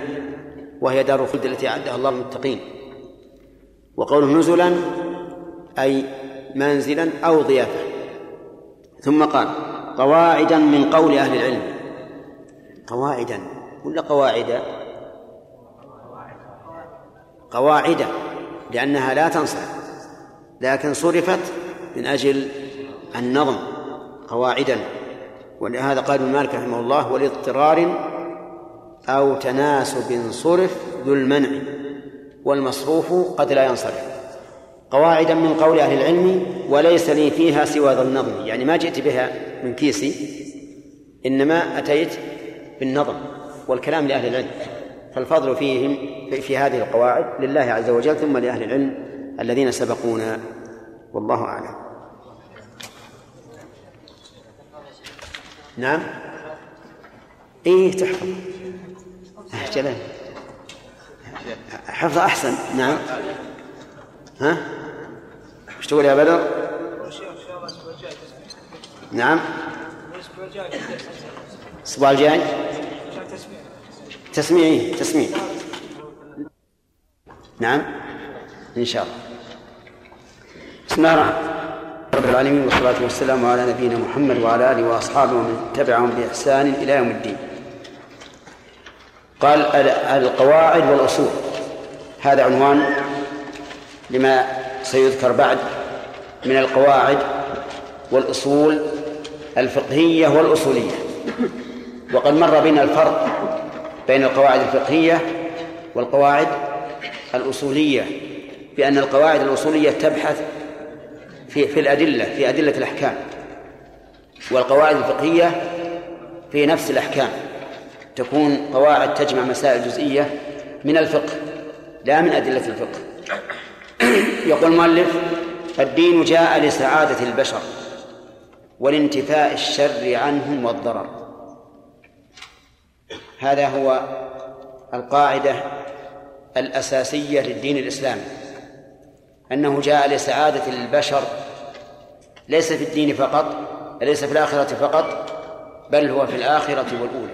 وهي دار الخلد التي أعدها الله للمتقين. وقوله نزلا أي منزلا أو ضيافة. ثم قال قواعدا من قول أهل العلم. قواعدا ولا قواعدا قواعد لأنها لا تنصرف لكن صرفت من أجل النظم قواعدا. ولهذا قال ابن مالك رحمه الله ولإضطرار أو تناسب صرف ذو المنع والمصروف قد لا ينصرف. قواعدا من قول أهل العلم وليس لي فيها سوى ذا النظم. يعني ما جئت بها من كيسي إنما أتيت بالنظم والكلام لأهل العلم. فالفضل فيهم في هذه القواعد لله عز وجل ثم لأهل العلم الذين سبقونا. والله أعلم. نعم؟ إيه تحفظ. جلال. حفظ أحسن. نعم. ها؟ إيش تقول يا بدر؟ نعم. الأسبوع الجاي. تسميعي تسميع. نعم؟ إن شاء الله. بسم الله الرحمن رب العالمين والصلاة والسلام على نبينا محمد وعلى آله وأصحابه ومن تبعهم بإحسان إلى يوم الدين. قال القواعد والأصول. هذا عنوان لما سيذكر بعد من القواعد والأصول الفقهية والأصولية. وقد مر بنا الفرق بين القواعد الفقهية والقواعد الأصولية بأن القواعد الأصولية تبحث في في الأدلة في أدلة الأحكام والقواعد الفقهية في نفس الأحكام. تكون قواعد تجمع مسائل جزئية من الفقه لا من أدلة الفقه. يقول المؤلف الدين جاء لسعادة البشر والانتفاء الشر عنهم والضرر. هذا هو القاعدة الأساسية للدين الإسلامي أنه جاء لسعادة البشر ليس في الدين فقط ليس في الآخرة فقط بل هو في الآخرة والأولى.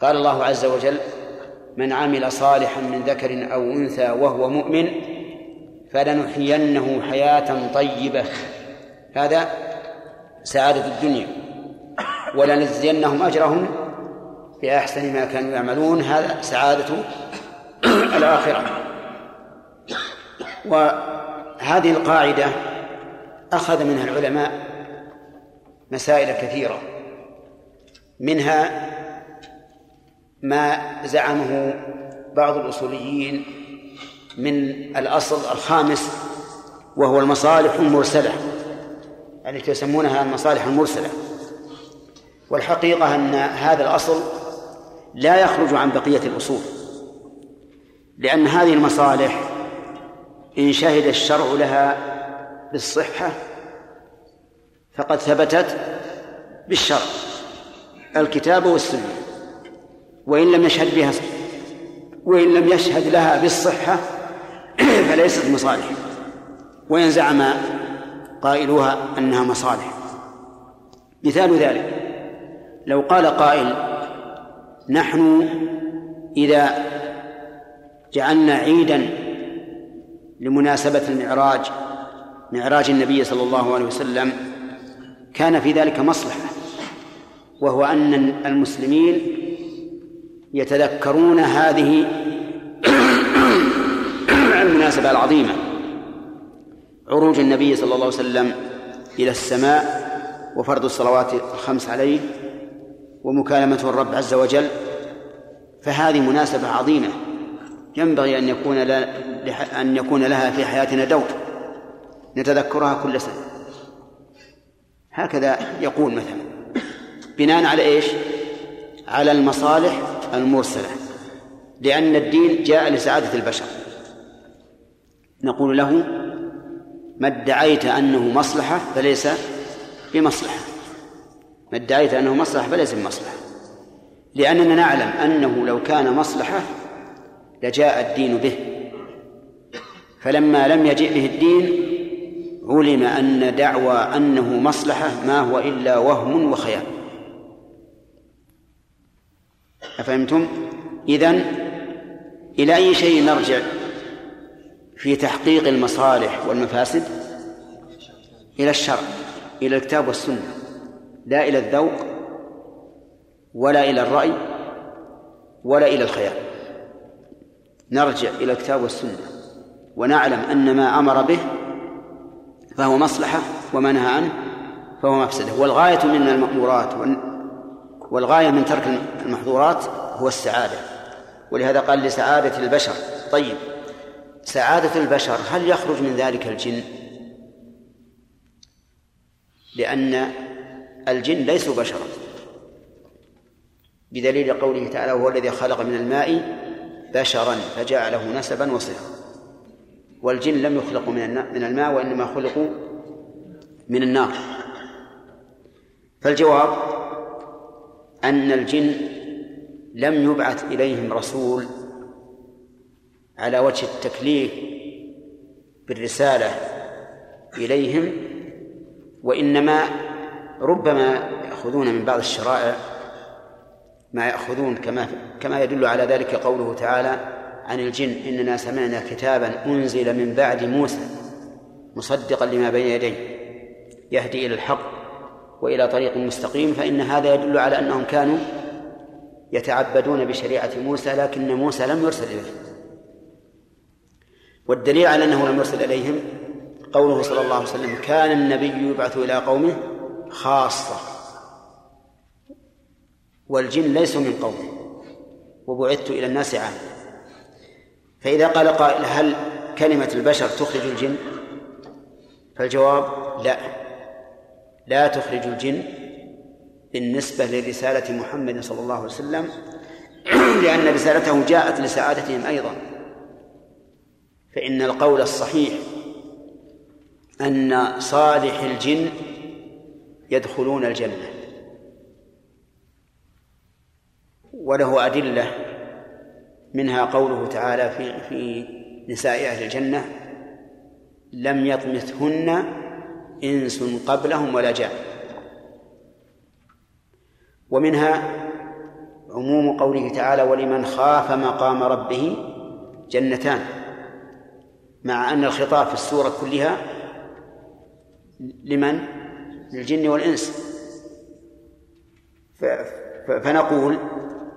قال الله عز وجل من عمل صالحا من ذكر أو أنثى وهو مؤمن فلنحيينه حياة طيبة. هذا سعادة الدنيا. ولنجزينهم أجرهم بأحسن ما كانوا يعملون هذا سعادة الآخرة. وهذه القاعدة أخذ منها العلماء مسائل كثيرة منها ما زعمه بعض الأصوليين من الأصل الخامس وهو المصالح المرسلة التي يسمونها المصالح المرسلة. والحقيقة أن هذا الأصل لا يخرج عن بقية الأصول. لأن هذه المصالح إن شهد الشرع لها بالصحة فقد ثبتت بالشرع. الكتاب والسنة. وإن لم يشهد بها وإن لم يشهد لها بالصحة فليست مصالح وإن زعم قائلوها أنها مصالح. مثال ذلك. لو قال قائل نحن إذا جعلنا عيدا لمناسبة المعراج معراج النبي صلى الله عليه وسلم كان في ذلك مصلحة وهو أن المسلمين يتذكرون هذه المناسبة العظيمة عروج النبي صلى الله عليه وسلم إلى السماء وفرض الصلوات الخمس عليه ومكالمة الرب عز وجل فهذه مناسبة عظيمة. ينبغي أن يكون أن يكون لها في حياتنا دور نتذكرها كل سنة. هكذا يقول مثلا بناء على إيش؟ على المصالح المرسلة. لأن الدين جاء لسعادة البشر. نقول له ما ادعيت أنه مصلحة فليس بمصلحة. ما ادعيت أنه مصلحة فليس بمصلحة. لأننا نعلم أنه لو كان مصلحة لجاء الدين به. فلما لم يجئ به الدين علم أن دعوى أنه مصلحة ما هو إلا وهم وخيال. أفهمتم؟ إذن إلى أي شيء نرجع في تحقيق المصالح والمفاسد؟ إلى الشرع إلى الكتاب والسنة. لا إلى الذوق ولا إلى الرأي ولا إلى الخيال. نرجع إلى الكتاب والسنة ونعلم أن ما أمر به فهو مصلحة وما نهى عنه فهو مفسدة. والغاية من المأمورات والغاية من ترك المحظورات هو السعادة. ولهذا قال لسعادة البشر طيب سعادة البشر هل يخرج من ذلك الجن؟ لأن الجن ليسوا بشرا. بدليل قوله تعالى وهو الذي خلق من الماء بشرا فجعله نسبا وصهرا والجن لم يخلقوا من من الماء وإنما خلقوا من النار. فالجواب أن الجن لم يبعث إليهم رسول على وجه التكليف بالرسالة إليهم وإنما ربما يأخذون من بعض الشرائع ما يأخذون كما كما يدل على ذلك قوله تعالى عن الجن إننا سمعنا كتابا أنزل من بعد موسى مصدقا لما بين يديه يهدي إلى الحق وإلى طريق مستقيم. فإن هذا يدل على أنهم كانوا يتعبدون بشريعة موسى لكن موسى لم يرسل إليهم والدليل على أنه لم يرسل إليهم قوله صلى الله عليه وسلم كان النبي يبعث إلى قومه خاصة. والجن ليسوا من قومه وبعثت إلى الناس عامة. فإذا قال قائل هل كلمة البشر تخرج الجن؟ فالجواب لا. لا تخرج الجن بالنسبة لرسالة محمد صلى الله عليه وسلم لأن رسالته جاءت لسعادتهم أيضا. فإن القول الصحيح أن صالح الجن يدخلون الجنة. وله أدلة منها قوله تعالى في في نساء أهل الجنة لم يطمثهن إنس قبلهم ولا جان. ومنها عموم قوله تعالى ولمن خاف مقام ربه جنتان مع أن الخطاب في السورة كلها لمن؟ للجن والإنس. فنقول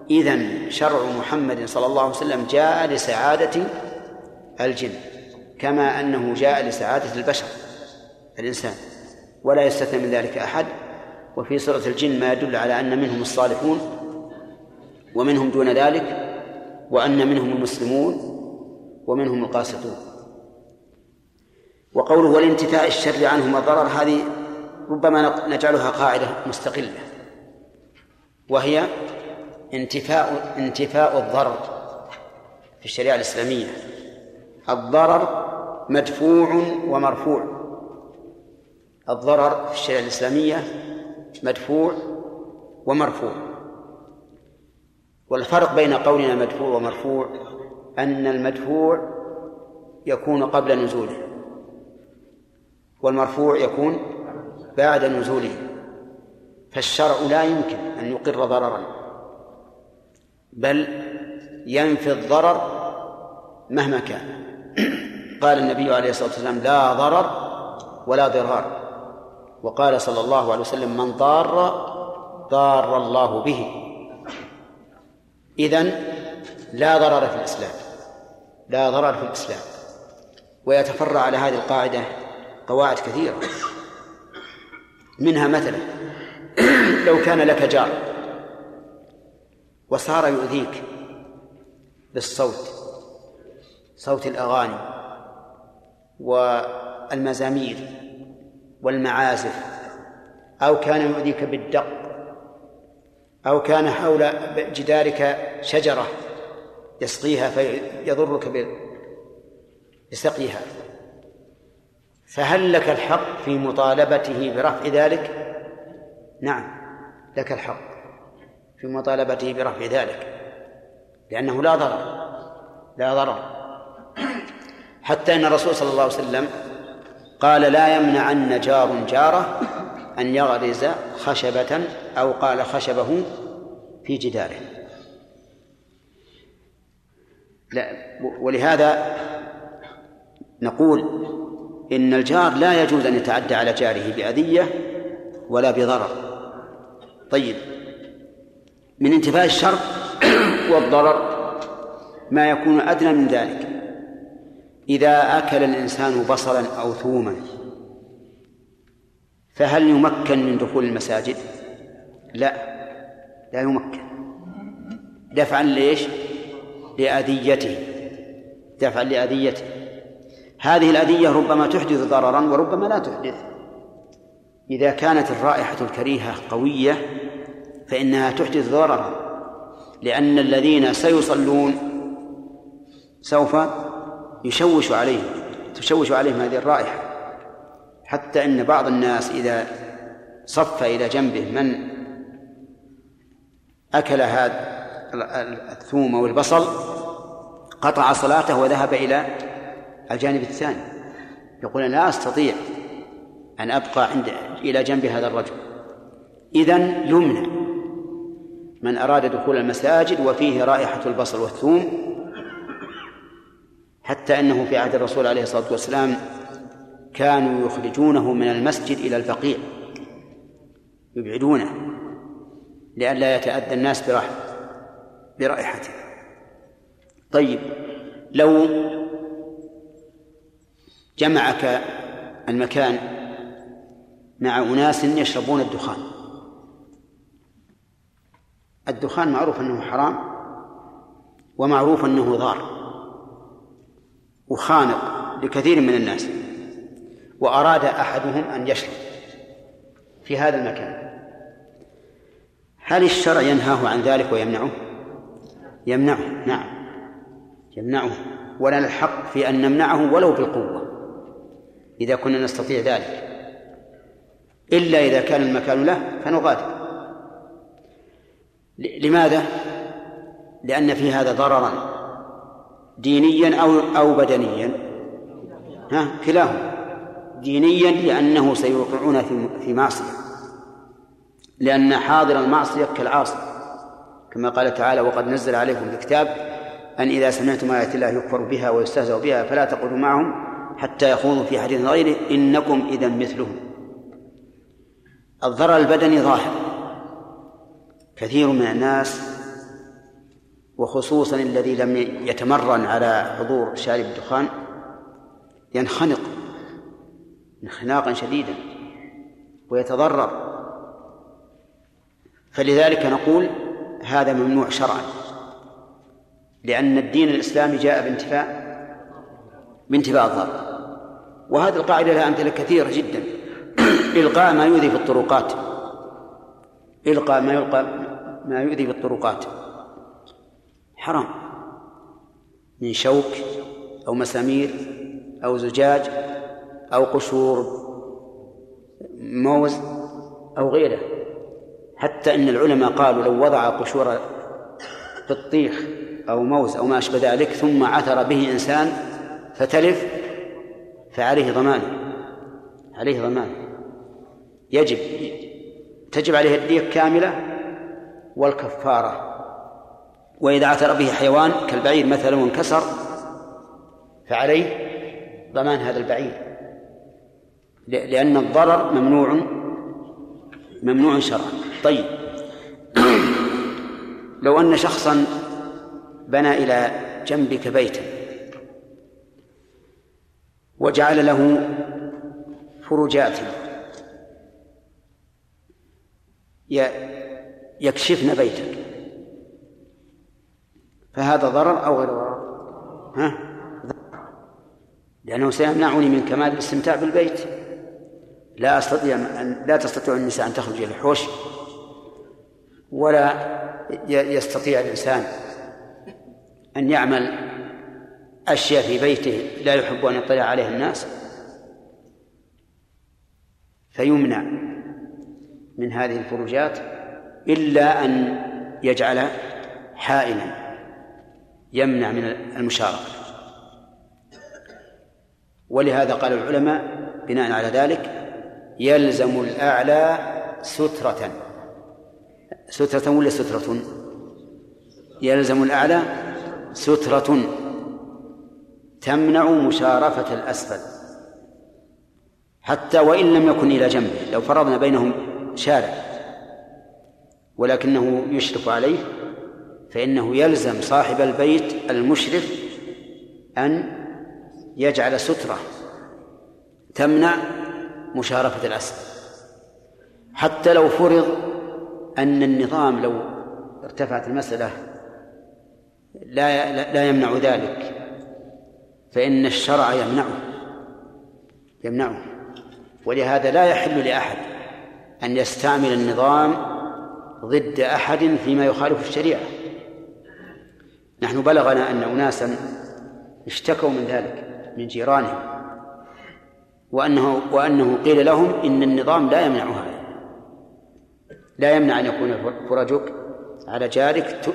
إذن شرع محمد صلى الله عليه وسلم جاء لسعادة الجن كما أنه جاء لسعادة البشر الإنسان. ولا يستثنى من ذلك أحد. وفي سورة الجن ما يدل على أن منهم الصالحون ومنهم دون ذلك وأن منهم المسلمون ومنهم القاسطون. وقوله والانتفاء الشر عنهم والضرر هذه ربما نجعلها قاعدة مستقلة وهي انتفاء انتفاء الضرر في الشريعة الإسلامية. الضرر مدفوع ومرفوع. الضرر في الشريعة الإسلامية مدفوع ومرفوع. والفرق بين قولنا مدفوع ومرفوع أن المدفوع يكون قبل نزوله والمرفوع يكون بعد نزوله فالشرع لا يمكن أن يقر ضررا بل ينفي الضرر مهما كان. قال النبي عليه الصلاة والسلام لا ضرر ولا ضرار وقال صلى الله عليه وسلم من ضار ضار الله به إذن لا ضرر في الإسلام لا ضرر في الإسلام. ويتفرع على هذه القاعدة قواعد كثيرة. منها مثلا لو كان لك جار وصار يؤذيك بالصوت صوت الأغاني والمزامير والمعازف أو كان يؤذيك بالدق أو كان حول جدارك شجرة يسقيها فيضرك بسقيها فهل لك الحق في مطالبته برفع ذلك؟ نعم لك الحق في مطالبته برفع ذلك لأنه لا ضرر لا ضرر. حتى أن الرسول صلى الله عليه وسلم قال لا يمنعن جار جاره أن يغرز خشبة أو قال خشبه في جداره. لا ولهذا نقول إن الجار لا يجوز أن يتعدى على جاره بأذية ولا بضرر. طيب. من انتفاء الشر والضرر ما يكون أدنى من ذلك. إذا أكل الإنسان بصلا أو ثوما فهل يمكن من دخول المساجد؟ لا لا يمكن. دفعا ليش؟ لأذيته. دفعا لأذيته. هذه الأذية ربما تحدث ضررا وربما لا تحدث. إذا كانت الرائحة الكريهة قوية فإنها تحدث ضررا لأن الذين سيصلون سوف يشوش عليهم تشوش عليهم هذه الرائحة. حتى أن بعض الناس إذا صف إلى جنبه من أكل هذا الثوم أو البصل قطع صلاته وذهب إلى الجانب الثاني. يقول أنا لا أستطيع أن أبقى عند إلى جنب هذا الرجل. إذا يمنع من أراد دخول المساجد وفيه رائحة البصل والثوم حتى أنه في عهد الرسول عليه الصلاة والسلام كانوا يخرجونه من المسجد إلى البقيع يبعدونه لئلا يتأذى الناس برائحته. طيب لو جمعك المكان مع أناس يشربون الدخان. الدخان معروف أنه حرام ومعروف أنه ضار وخانق لكثير من الناس وأراد أحدهم أن يشرب في هذا المكان. هل الشرع ينهاه عن ذلك ويمنعه؟ يمنعه نعم. يمنعه. ولنا الحق في أن نمنعه ولو بالقوة. إذا كنا نستطيع ذلك. إلا إذا كان المكان له فنغادر. لماذا؟ لأن في هذا ضررا. دينيا أو أو بدنيا. ها؟ كلاهما. دينيا لأنه سيوقعون في في معصية. لأن حاضر المعصية كالعاصي. كما قال تعالى وقد نزل عليكم الكتاب أن إذا سمعتم آيات الله يكفر بها ويستهزأ بها فلا تقعدوا معهم حتى يخوضوا في حديث غيره إنكم إذا مثلهم. الضرر البدني ظاهر. كثير من الناس وخصوصا الذي لم يتمرن على حضور شارب الدخان ينخنق انخناقا شديدا ويتضرر. فلذلك نقول هذا ممنوع شرعا لأن الدين الإسلامي جاء بانتفاء بانتفاء الضرر. وهذه القاعدة لها أمثلة كثيرة جدا. إلقاء ما يؤذي في الطرقات. إلقاء ما يلقى ما يؤذي في الطرقات. حرام. من شوك أو مسامير أو زجاج أو قشور موز أو غيره. حتى أن العلماء قالوا لو وضع قشور بطيخ أو موز أو ما أشبه ذلك ثم عثر به إنسان فتلف فعليه ضمان. عليه ضمان. يجب. تجب عليه الدية كاملة والكفارة. وإذا عثر به حيوان كالبعير مثلا وانكسر فعليه ضمان هذا البعير. لأن الضرر ممنوع ممنوع شرعا. طيب. لو أن شخصا بنى إلى جنبك بيتا وجعل له فروجات. يكشفن بيتك. فهذا ضرر أو غير ضرر؟ ها؟ لأنه سيمنعني من كمال الاستمتاع بالبيت. لا أستطيع أن لا تستطيع النساء أن تخرج إلى الحوش ولا يستطيع الإنسان أن يعمل أشياء في بيته لا يحب أن يطلع عليها الناس فيمنع من هذه الفروجات إلا أن يجعل حائلا يمنع من المشاركة. ولهذا قال العلماء بناء على ذلك يلزم الأعلى سترة. سترة ولا سترة؟ يلزم الأعلى سترة. تمنع مشارفة الأسفل. حتى وإن لم يكن إلى جنبه لو فرضنا بينهم شارع ولكنه يشرف عليه فإنه يلزم صاحب البيت المشرف أن يجعل سترة تمنع مشارفة الأسفل. حتى لو فرض أن النظام لو ارتفعت المسألة لا لا يمنع ذلك. فإن الشرع يمنعه. يمنعه. ولهذا لا يحل لأحد أن يستعمل النظام ضد أحد فيما يخالف الشريعة. نحن بلغنا أن أناسا اشتكوا من ذلك من جيرانهم. وأنه وأنه قيل لهم إن النظام لا يمنع هذا لا يمنع أن يكون فرجك على جارك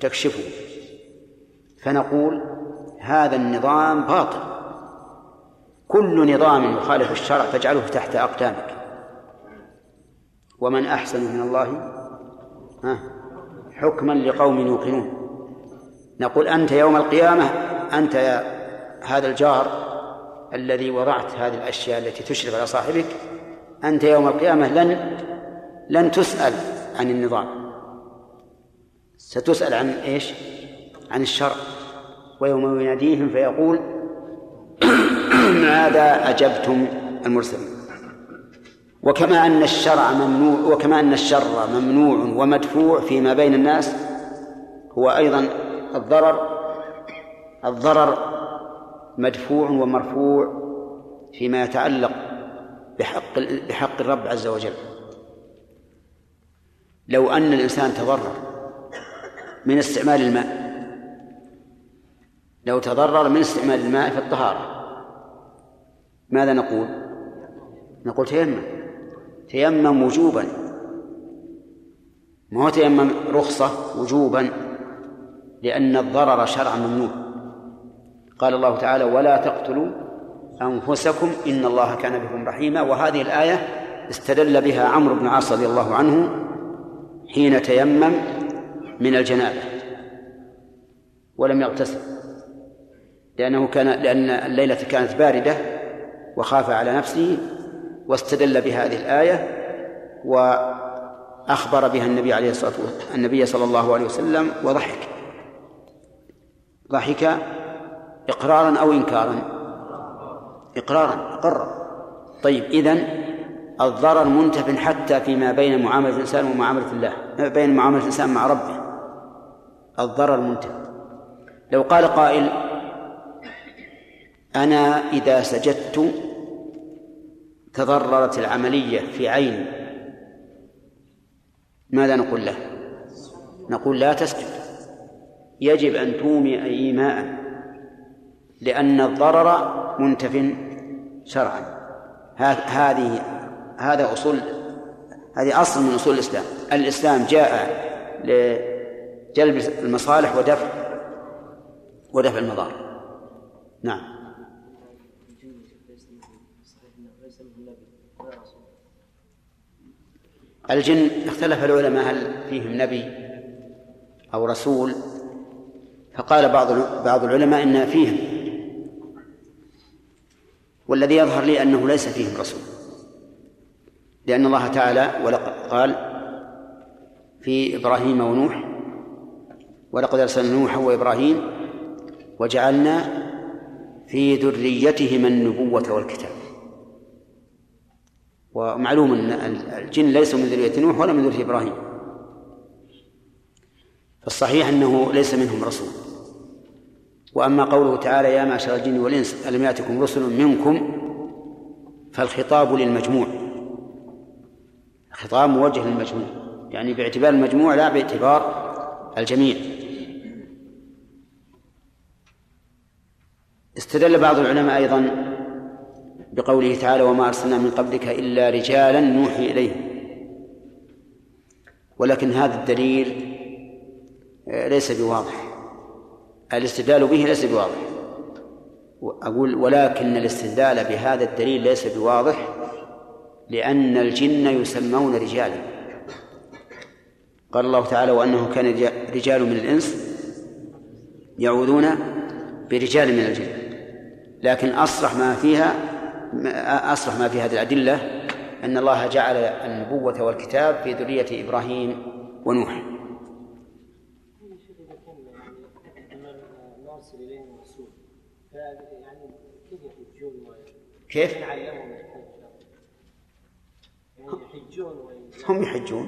تكشفه. فنقول هذا النظام باطل. كل نظام يخالف الشرع فاجعله تحت أقدامك. ومن أحسن من الله حكما لقوم يوقنون. نقول أنت يوم القيامة أنت يا هذا الجار الذي وضعت هذه الأشياء التي تشرف على صاحبك أنت يوم القيامة لن لن تسأل عن النظام. ستسأل عن إيش؟ عن الشرع. ويوم يناديهم فيقول ماذا أجبتم المرسلين؟ وكما أن الشرع ممنوع وكما أن الشر ممنوع ومدفوع فيما بين الناس هو أيضا الضرر الضرر مدفوع ومرفوع فيما يتعلق بحق بحق الرب عز وجل. لو أن الإنسان تضرر من استعمال الماء لو تضرر من استعمال الماء في الطهارة. ماذا نقول؟ نقول تيمم. تيمم وجوبا. ما هو تيمم؟ رخصة وجوبا. لأن الضرر شرعا ممنوع. قال الله تعالى ولا تقتلوا أنفسكم إن الله كان بكم رحيما. وهذه الآية استدل بها عمرو بن عاص رضي الله عنه حين تيمم من الجنابة. ولم يغتسل. لأنه كان لأن الليلة كانت باردة وخاف على نفسه واستدل بهذه الآية وأخبر بها النبي عليه الصلاة والسلام النبي صلى الله عليه وسلم وضحك. ضحك إقرارا أو إنكارا. إقرارا أقر. طيب إذن الضرر منتف حتى فيما بين معاملة الإنسان ومعاملة الله بين معاملة الإنسان مع ربه. الضرر منتف. لو قال قائل أنا إذا سجدت تضررت العملية في عيني ماذا نقول له؟ نقول لا تسجد. يجب أن تومي إيماء لأن الضرر منتف شرعا. هذه هذا أصول هذه أصل من أصول الإسلام. الإسلام جاء لجلب المصالح ودفع ودفع المضار. نعم. الجن اختلف العلماء هل فيهم نبي أو رسول؟ فقال بعض بعض العلماء إن فيهم. والذي يظهر لي أنه ليس فيهم رسول. لأن الله تعالى قال في إبراهيم ونوح ولقد أرسلنا نوحا وإبراهيم وجعلنا في ذريتهما النبوة والكتاب. ومعلوم أن الجن ليسوا من ذرية نوح ولا من ذرية إبراهيم. فالصحيح أنه ليس منهم رسول. وأما قوله تعالى يا معشر الجن والإنس ألم يأتكم رسل منكم فالخطاب للمجموع. الخطاب موجه للمجموع. يعني باعتبار المجموع لا باعتبار الجميع. استدل بعض العلماء أيضا بقوله تعالى وما أرسلنا من قبلك إلا رجالا نوحي إليهم. ولكن هذا الدليل آه، ليس بواضح. الاستدلال به ليس بواضح. أقول ولكن الاستدلال بهذا الدليل ليس بواضح لأن الجن يسمون رجالا. قال الله تعالى وأنه كان رجال من الإنس يعوذون برجال من الجن. لكن أصرح ما فيها أصرح ما في هذه الأدلة أن الله جعل النبوة والكتاب في ذرية إبراهيم ونوح كيف؟ هم يحجون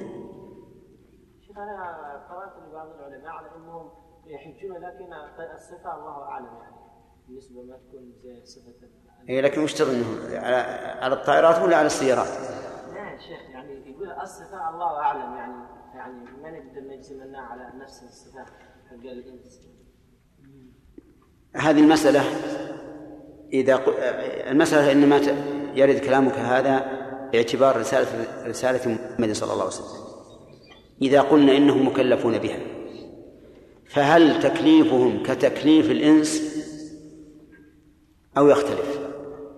شيخ أنا قرأت لبعض العلماء على أنهم يحجون لكن الصفة الله أعلم يعني بالنسبة ما تكون زي صفة اي لكن وش تظن على على الطائرات ولا على السيارات؟ لا شيخ يعني يقول الصفة الله أعلم يعني يعني ما نقدر نجزم على نفس الصفة حق الإنس. هذه المسألة إذا المسألة إنما يرد كلامك هذا باعتبار رسالة رسالة محمد صلى الله عليه وسلم. إذا قلنا إنهم مكلفون بها فهل تكليفهم كتكليف الإنس أو يختلف؟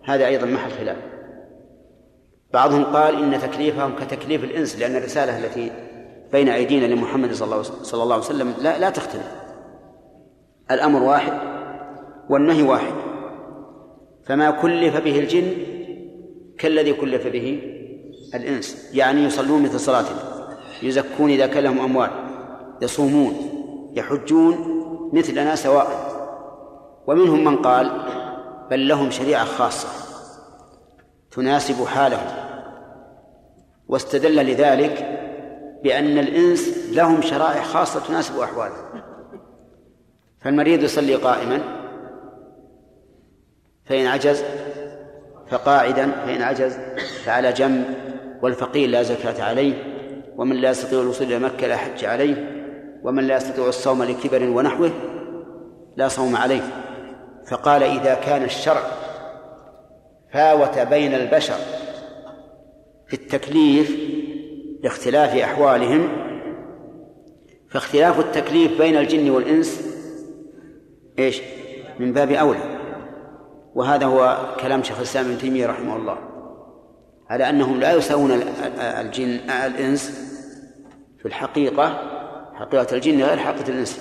هذا أيضا محل خلاف. بعضهم قال إن تكليفهم كتكليف الإنس لأن الرسالة التي بين أيدينا لمحمد صلى الله عليه وسلم لا لا تختلف. الأمر واحد والنهي واحد. فما كلف به الجن كالذي كلف به الإنس. يعني يصلون مثل صلاتهم يزكون إذا كان لهم أموال يصومون يحجون مثلنا سواء. ومنهم من قال بل لهم شريعة خاصة تناسب حالهم. واستدل لذلك بأن الإنس لهم شرائع خاصة تناسب أحوالهم. فالمريض يصلي قائما فإن عجز فقاعدا فإن عجز فعلى جنب والفقير لا زكاة عليه ومن لا يستطيع الوصول إلى مكة لا حج عليه ومن لا يستطيع الصوم لكبر ونحوه لا صوم عليه. فقال إذا كان الشرع فاوت بين البشر في التكليف لاختلاف أحوالهم فاختلاف التكليف بين الجن والإنس إيش؟ من باب أولى وهذا هو كلام شيخ الإسلام ابن تيمية رحمه الله على أنهم لا يساوون الجن الإنس في الحقيقة حقيقة الجن غير حقيقة الإنس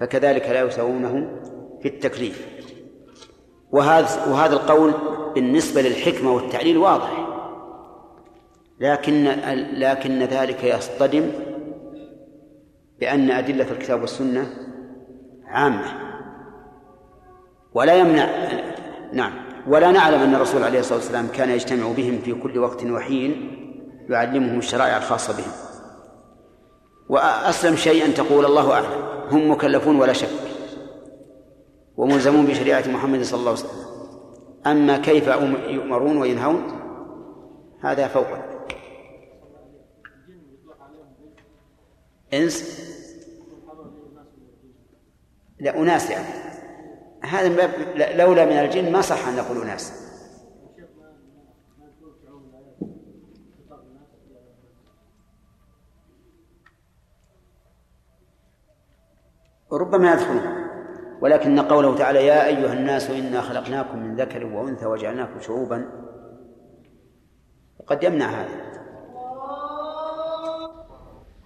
فكذلك لا يساوونه في التكليف. وهذا وهذا القول بالنسبة للحكمة والتعليل واضح. لكن لكن ذلك يصطدم بأن أدلة الكتاب والسنة عامة. ولا يمنع نعم ولا نعلم أن الرسول عليه الصلاة والسلام كان يجتمع بهم في كل وقت وحين يعلمهم الشرائع الخاصة بهم. وأسلم شيء أن تقول الله أعلم. هم مكلفون ولا شك. وملزمون بشريعة محمد صلى الله عليه وسلم. أما كيف يؤمرون وينهون هذا فوق. إنس؟ لا أناس يعني. هذا من باب لولا من الجن ما صح أن نقول ناس ربما يدخلون. ولكن قوله تعالى يا أيها الناس إنا خلقناكم من ذكر وأنثى وجعلناكم شعوبا قد يمنع هذا.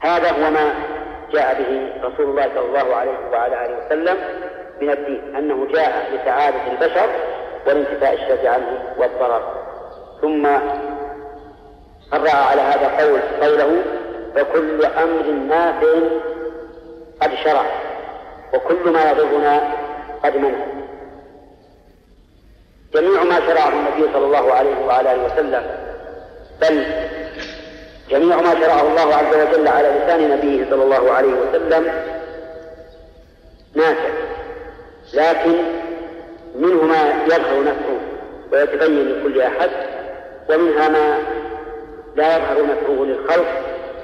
هذا هو ما جاء به رسول الله صلى الله عليه وعلى آله وسلم من الدين أنه جاء لسعادة البشر والانتفاء الشر عنه والضرر. ثم قرأ على هذا قول قوله فكل أمر نافع قد شرع. وكل ما يضرنا قد منع. جميع ما شرعه النبي صلى الله عليه وعلى آله وسلم. بل جميع ما شرعه الله عز وجل على لسان نبيه صلى الله عليه وسلم نافع. لكن منه ما يظهر نفعه ويتبين لكل أحد ومنها ما لا يظهر نفعه للخلق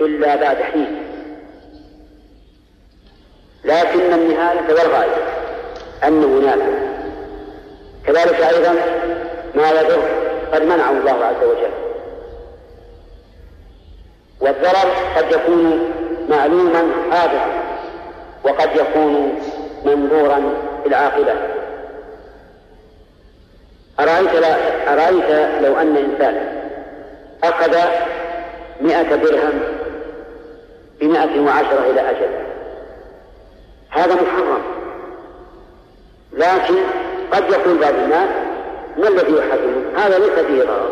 إلا بعد حين. لكن النهاية والغاية أنه نافع كذلك أيضا ما يضر قد منعه الله عز وجل. والضرر قد يكون معلوما حادثا وقد يكون منظورا بالعاقبة أرأيت, أرأيت لو أن إنسان أخذ مئة درهم بمئة وعشرة إلى أجل. هذا محرم. لكن قد يقول بعض الناس ما الذي يحرمه هذا ليس فيه ضرر.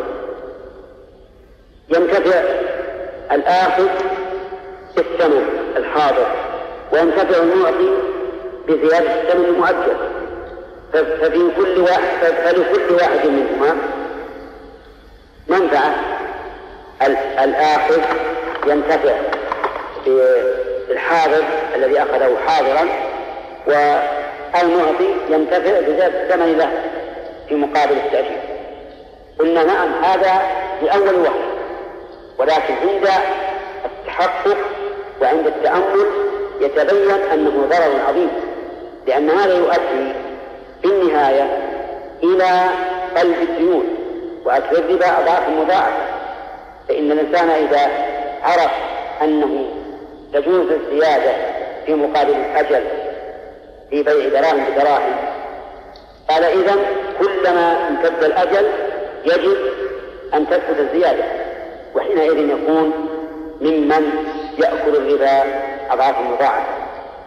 ينتفع الآخذ بالثمن الحاضر وينتفع المعطي بزيادة الثمن المؤجل. ففي كل واحد فلكل واحد منهما منفعة الآخذ ينتفع بالحاضر الذي أخذه حاضرا والمعطي ينتفع الثمن له في مقابل التأجير. قلنا نعم هذا لأول وقت. ولكن عند التحقق وعند التأمل يتبين أنه ضرر عظيم لأن هذا يؤدي في النهاية إلى قلب الديون وأكل الربا أضعاف مضاعفة فإن الإنسان إذا عرف أنه تجوز الزيادة في مقابل الأجل في بيع دراهم بدراهم. قال إذا كلما امتد الأجل يجب أن تثبت الزيادة وحينئذ يكون ممن يأكل الربا أضعاف مضاعفة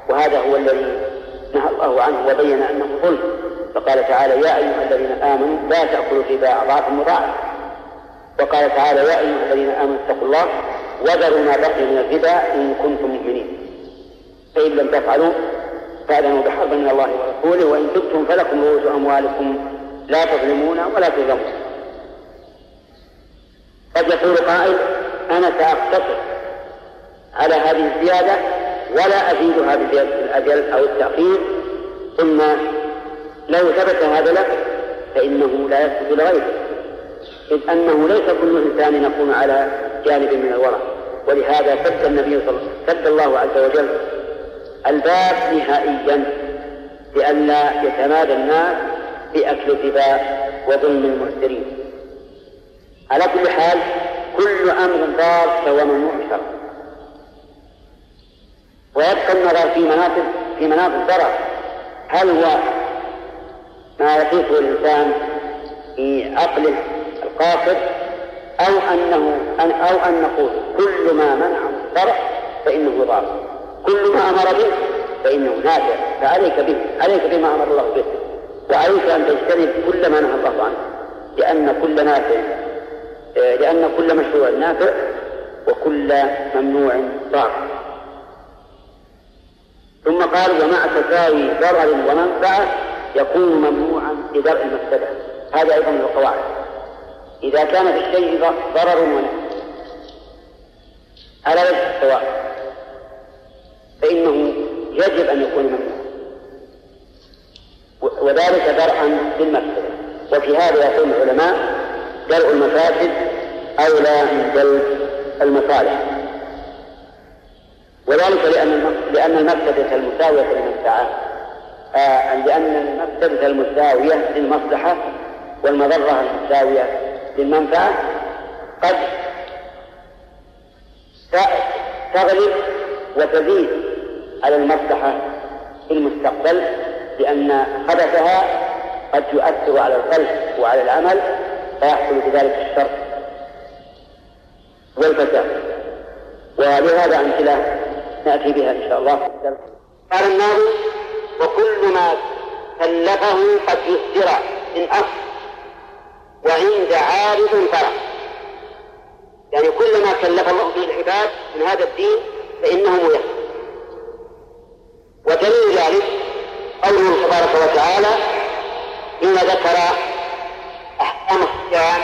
وهذا هو الذي نهى الله عنه وبين أنه ظلم. فقال تعالى يا أيها الذين آمنوا لا تأكلوا الربا أضعاف مضاعفة. وقال تعالى يا أيها الذين آمنوا اتقوا الله وذروا ما بقي من الربا إن كنتم مؤمنين. فإن لم تفعلوا فأذنوا بحرب من الله ورسوله وإن تبتم فلكم رؤوس أموالكم لا تظلمون ولا تظلمون. قد يقول قائل أنا سأقتصر على هذه الزيادة ولا أزيدها بزيادة الأجل أو التأخير. ثم لو ثبت هذا لك فإنه لا يثبت لغيره إذ أنه ليس كل إنسان يكون على جانب من الورع ولهذا سد النبي صلى الله عليه وسلم سد الله عز وجل الباب نهائيا لئلا يتمادى الناس بأكل الربا وظلم المعسرين على كل حال كل أمر ضار ممنوع شرعا ويبقى النظر في مناطق في مناطق الضرر. هل هو ما يقيسه الإنسان في عقله القاصر أو أنه أو أن نقول كل ما منعه الشرع فإنه ضار. كل ما أمر به فإنه نافع. فعليك به عليك بما أمر الله به. وعليك أن تجتنب كل ما نهى الله عنه. لأن كل نافع. لأن كل مشروع نافع وكل ممنوع ضار. ثم قال ومع تساوي ضرر ومنفعة يكون ممنوعا لدرء المفسدة. هذا أيضا من القواعد. إذا كان في الشيء ضرر ونفع على وجه السواء فإنه يجب أن يكون ممنوعا وذلك درءا للمفسدة. وفي هذا يقول العلماء درء المفاسد أولى من جلب المصالح. وذلك لأن لأن المفسدة المساوية للمنفعة آه لأن المفسدة المساوية للمصلحة والمضرة المساوية للمنفعة قد تغلب وتزيد على المصلحة في المستقبل لأن حدثها قد يؤثر على القلب وعلى العمل فيحصل بذلك الشر والفساد. ولهذا أمثلة نأتي بها إن شاء الله. قال الناظر وكل ما كلفه قد يسر من أصل وعند عارض فرع يعني كل ما كلف الله به العباد من هذا الدين فإنه ميسر. ودليل ذلك قوله تبارك وتعالى إن ذكر أحكام الصيام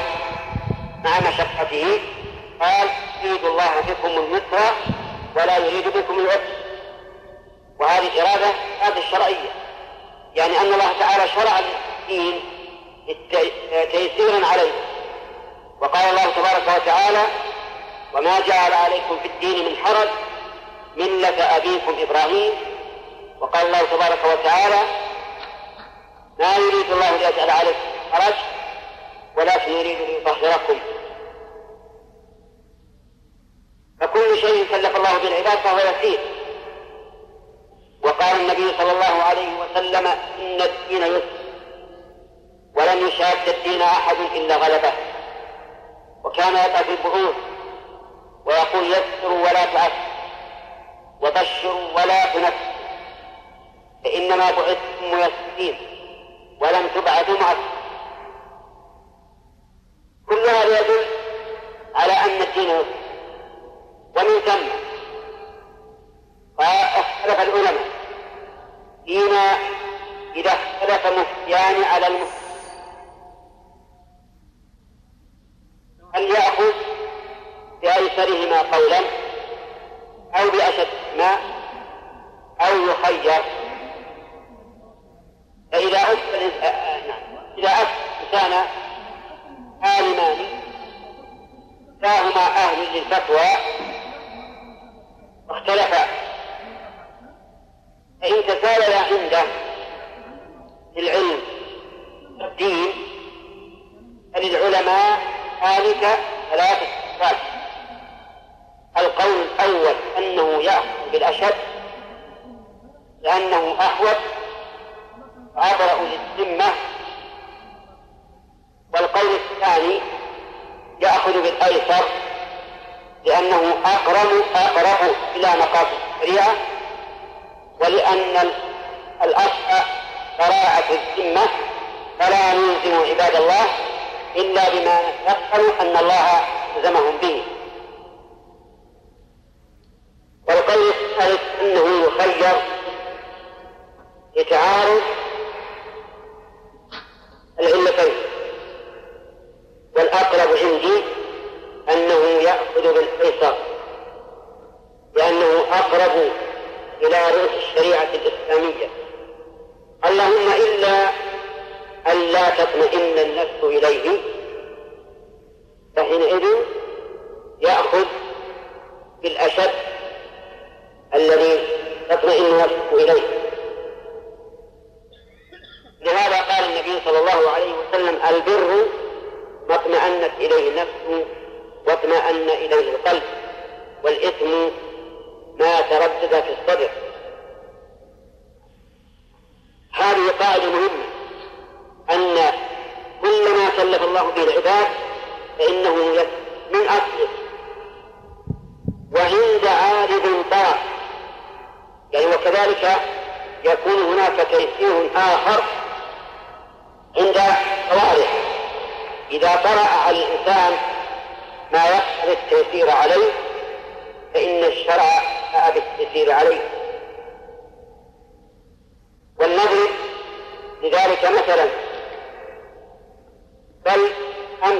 مع مشقته قال يريد الله بكم اليسر ولا يريد بكم العسر. وهذه الإرادة هذه الشرعية يعني أن الله تعالى شرع الدين تيسيرا عليه. وقال الله تبارك وتعالى وما جعل عليكم في الدين من حرج ملة أبيكم إبراهيم. وقال الله تبارك وتعالى ما يريد الله ليجعل عليكم حرج ولكن يريد ليطهركم. فكل شيء كلف الله به العباد فهو يسير. وقال النبي صلى الله عليه وسلم إن الدين يسر. ولن يشاد الدين أحد إلا غلبه. وكان يدعى في البعوث ويقول يسروا ولا تعسروا وبشروا ولا تنفروا فإنما بعثتم ميسرين ولم تبعثوا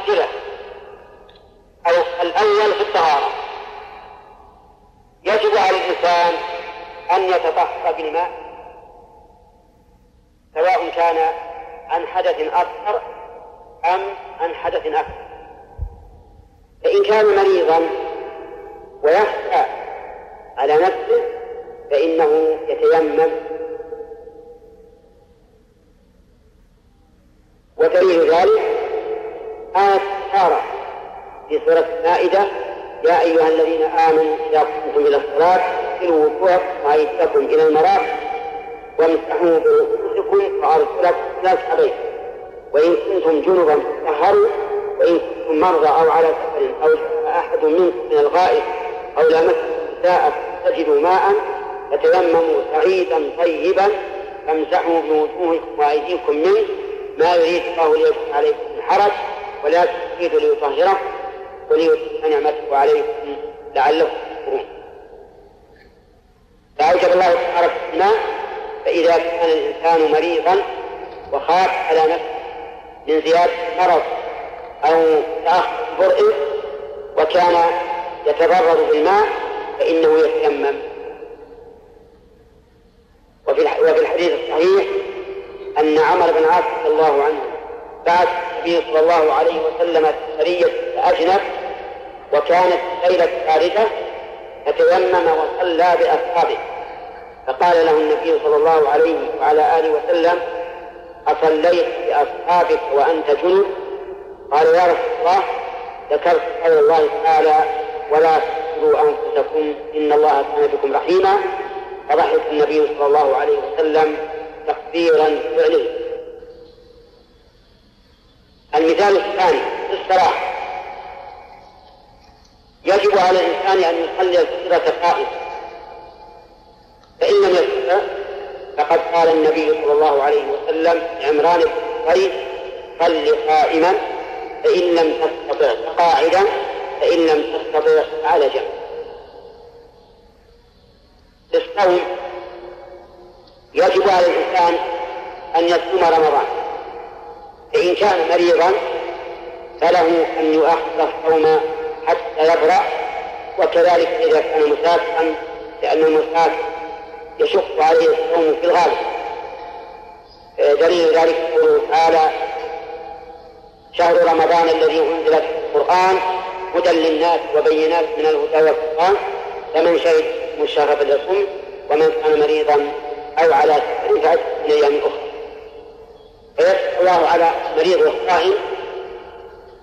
أمثلة أو الأول في الطهارة. يجب على الإنسان أن يتطهر بالماء سواء كان عن حدث أصغر أم عن حدث أكبر فإن كان مريضا ويخشى على نفسه فإنه يتيمم. ودليل ذلك آية الطهارة في سورة المائدة يا أيها الذين آمنوا إذا قمتم إلى الصلاة اغسلوا وجوهكم وأيديكم إلى المرافق وامسحوا برؤوسكم وأرجلكم إلى الكعبين وإن كنتم جنبا فطهروا وإن كنتم مرضى أو على سفر أو جاء أحد منكم من الغائب أو لمستم النساء تجدوا ماء فتيمموا سعيدا طيبا فامسحوا بوجوهكم وأيديكم منه. ما يريد الله ليجعل عليكم من حرج ولكن يريد ليطهركم وليتم نعمته عليكم لعلكم تشكرون فأوجب الله تعالى الماء فإذا كان الإنسان مريضا وخاف على نفسه من زيادة المرض أو تأخر برء وكان يتضرر بالماء فإنه يتيمم. وفي الحديث الصحيح أن عمر بن عاص رضي الله عنه بعث النبي صلى الله عليه وسلم سرية أجنب وكانت ليلة باردة فتيمم وصلى بأصحابه. فقال له النبي صلى الله عليه وعلى آله وسلم أصليت بأصحابك وأنت جنب؟ قال يا رسول الله ذكرت قول الله تعالى ولا تقتلوا أنفسكم إن الله كان بكم رحيما. فضحك النبي صلى الله عليه وسلم تقديرا فعله. المثال الثاني في الصلاة. يجب على الإنسان أن يصلي الفجر قائما فإن لم يستطع فقد قال النبي صلى الله عليه وسلم لعمران بن حصين صل قائما فإن لم تستطع فقاعدا فإن لم تستطع فعلى جنب. الصوم يجب على الإنسان أن يصوم رمضان. فإن كان مريضا فله أن يؤخر الصوم حتى يبرأ. وكذلك إذا كان مسافرا لأن المسافر يشق عليه الصوم في الغالب. دليل ذلك قوله تعالى شهر رمضان الذي أنزل فيه القرآن هدى للناس وبينات من الهدى والفرقان. فمن شهد الشهر فليصم ومن كان مريضا أو على سفر فعدة من أيام أخرى. فيسأل الله على مريض الصائم.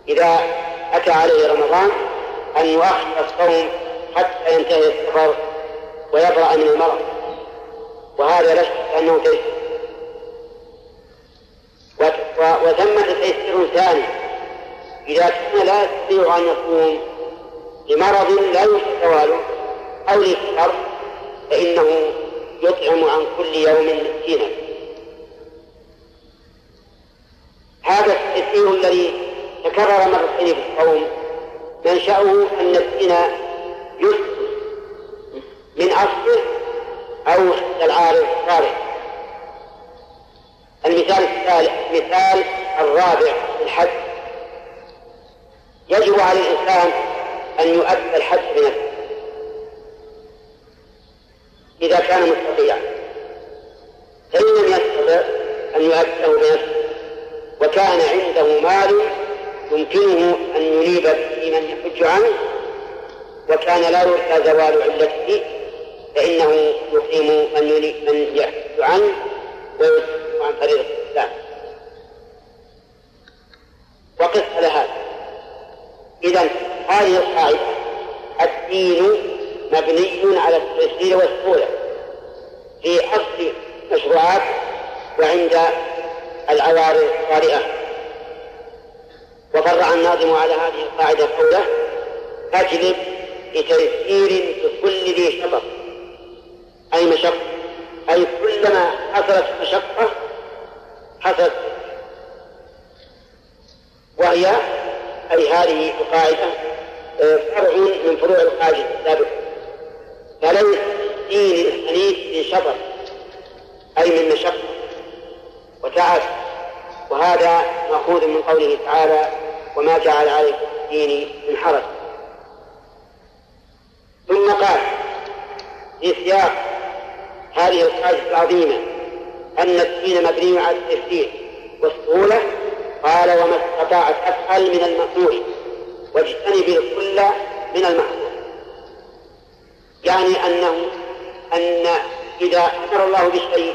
إذا أتى عليه رمضان أن يؤخر الصوم حتى ينتهي السفر ويبرأ من المرض. وهذا لا شك أنه تيسير وثمة تيسير ثاني. إذا كان لا يستطيع أن يصوم لمرض لا يمكن زواله أو للسفر فإنه يطعم عن كل يوم مسكينا هذا التيسير الذي تكرر مرتين في الصوم منشأه أن الدين يسكت من أصله أو العارض الصالح. المثال الثالث مثال الرابع في الحج. يجب على الإنسان أن يؤدي الحج بنفسه. إذا كان مستطيعا. فإن لم يستطع أن يؤديه بنفسه وكان عنده مال يمكنه أن ينيب به من يحج عنه وكان لا يرثى زوال علته فإنه يقيم من من يحج عنه ويسلم عن فريضة الإسلام. وقف على هذا إذا هذه القاعدة الدين مبني على التيسير والسهولة في أصل مشروعات وعند العوارض الطارئة. وفرع الناظم على هذه القاعدة قوله أجلب بتيسير بكل ذي شطر. أي مشقة. أي كلما حصلت مشقة حصلت. وهي أي هذه القاعدة آه، فرع من فروع القاعدة السابقة. فليس الدين الحنيف من شطر. أي من مشقة. وتعب وهذا مأخوذ من قوله تعالى وما جعل عليكم الدين من حرج. ثم قال في سياق هذه القاعدة العظيمة أن الدين مبني على التيسير والسهولة؟ قال وما استطاعت أفعل من المأمور واجتنب الكل من المحظور يعني أنه أن إذا أمر الله بشيء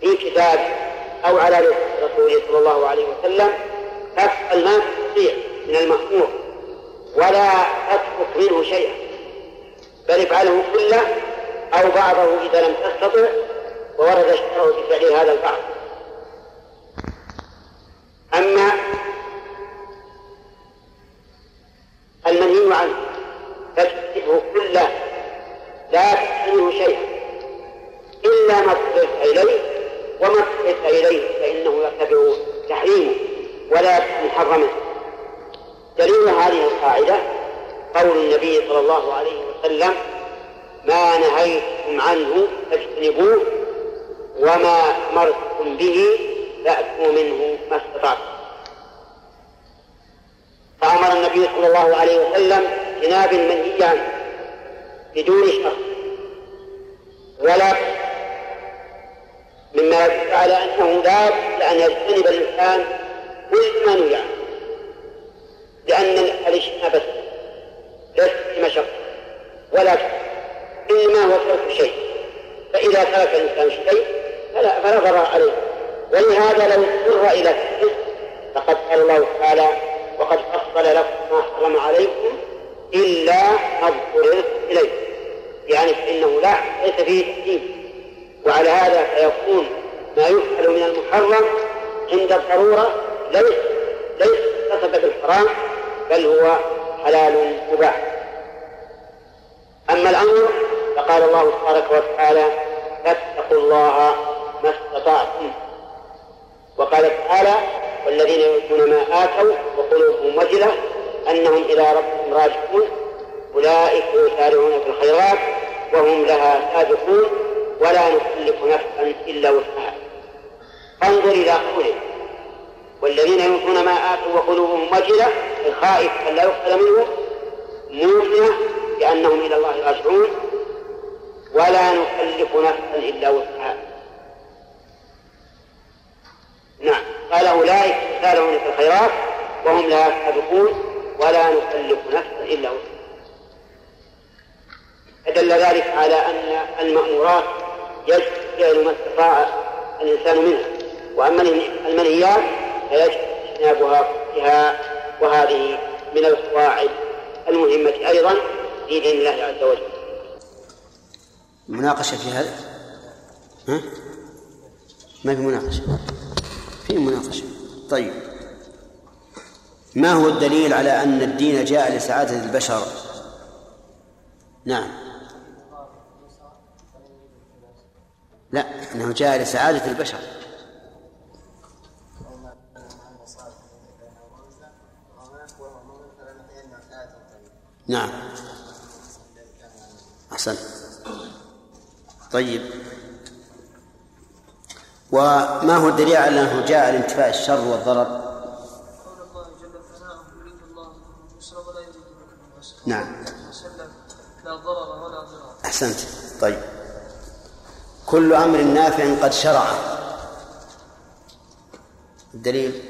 في كتاب أو على رسوله صلى الله عليه وسلم تفعل ما تستطيع من المأمور ولا تترك منه شيئا. بل افعله كله أو بعضه إذا لم تستطع وورد الشرع بفعل هذا البعض. أما المنهي عنه فتكتبه كله لا تحرمه شيئا إلا ما اضطررت إليه وما اضطررت إليه فإنه يرتفع تحريمه ولا يكون محرما دليل هذه القاعدة قول النبي صلى الله عليه وسلم ما نهيتم عنه فاجتنبوه وما أمرتم به فأتوا منه ما استطعتم. فأمر النبي صلى الله عليه وسلم اجتناب المنهي عنه بدون شرط. ولا مما يدل على أنه لا بد أن يجتنب الإنسان كل ما نهي عنه لأن الاجتناب ليس ولا إنما هو ترك شيء. فإذا ترك الإنسان شيء فلا فلا ضرر عليه. ولهذا لو اضطر إلى السجن فقد قال الله تعالى وقد فصل لكم ما حرم عليكم إلا ما اضطررت إليه. يعني فإنه لا ليس فيه تحريم وعلى هذا فيكون ما يفعل من المحرم عند الضرورة ليس ليس اتصف بالحرام بل هو حلال مباح. أما الأمر فقال الله تبارك وتعالى فاتقوا الله ما استطعتم. وقال تعالى والذين يؤتون ما آتوا وقلوبهم وجلة أنهم إلى ربهم راجعون. أولئك يسارعون في الخيرات وهم لها سابقون ولا نكلف نفسا إلا وسعها. فانظر إلى قوله والذين يؤتون ما آتوا وقلوبهم وجلة الخائف أن لا يقبل منه موقنة بأنهم إلى الله راجعون ولا نكلف نفسا إلا وسعها. نعم. قال أولئك يسارعون في الخيرات وهم لها سابقون ولا نكلف نفسا إلا وسعها. فدل ذلك على أن المأمورات يجب فعل ما استطاع الإنسان منها. وأما المنهيات فيجب اجتنابها وهذه من القواعد المهمة أيضا في دين الله عز وجل. مناقشة في هذا؟ ها؟ ما في مناقشة. في مناقشة. طيب. ما هو الدليل على أن الدين جاء لسعادة البشر؟ نعم. لا أنه جاء لسعادة البشر. نعم. طيب. وما هو الدليل على أنه جاء لانتفاء الشر والضرر؟ نعم. لا ضرر ولا ضرر أحسنت. طيب. كل أمر نافع قد شرع الدليل؟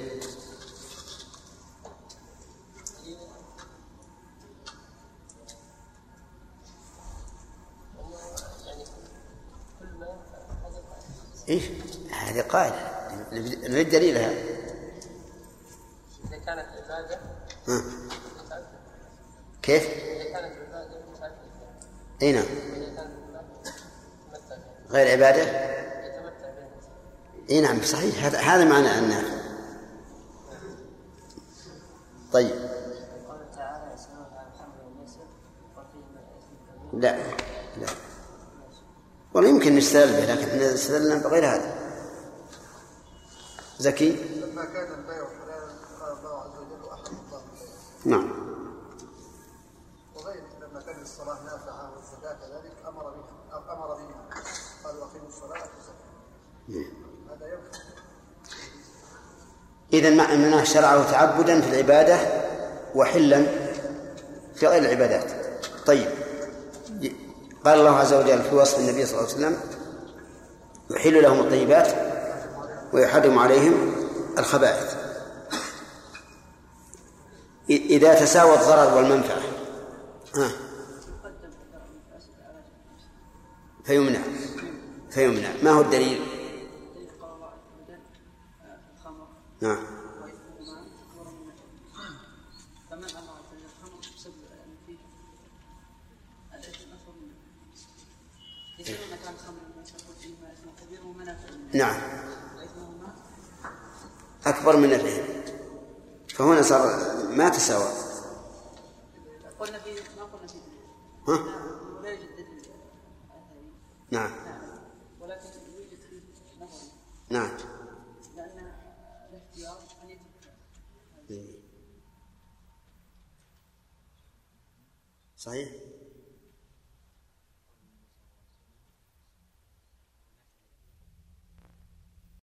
نريد دليلها؟ إذا كانت عبادة كيف؟ إذا كانت عبادة أي نعم. غير عبادة؟ أي نعم صحيح. هذا هذا معنى النار طيب. لا لا. والله يمكن نستدل به لكن إحنا استدلنا بغير هذا. زكي؟ لما كان البيع حلالا قال الله عز وجل احل الله نعم. وغيره لما كان الصلاة نافعة والزكاة كذلك أمر بها أمر بها. قال وأقيموا الصلاة والزكاه هذا ينفع. إذا معناه شرعه تعبدا في العبادة وحلا في غير العبادات. طيب. قال الله عز وجل في وصف النبي صلى الله عليه وسلم يحل لهم الطيبات ويحرم عليهم الخبائث. إذا تساوى الضرر والمنفعة. ها. فيمنع. فيمنع. ما هو الدليل؟ نعم نعم. أكبر من نفعه فهنا صار ما تساوى. قلنا في ما قلنا في ها؟ لا يوجد نعم. ولكن يوجد نعم. لأن الاختيار أن صحيح؟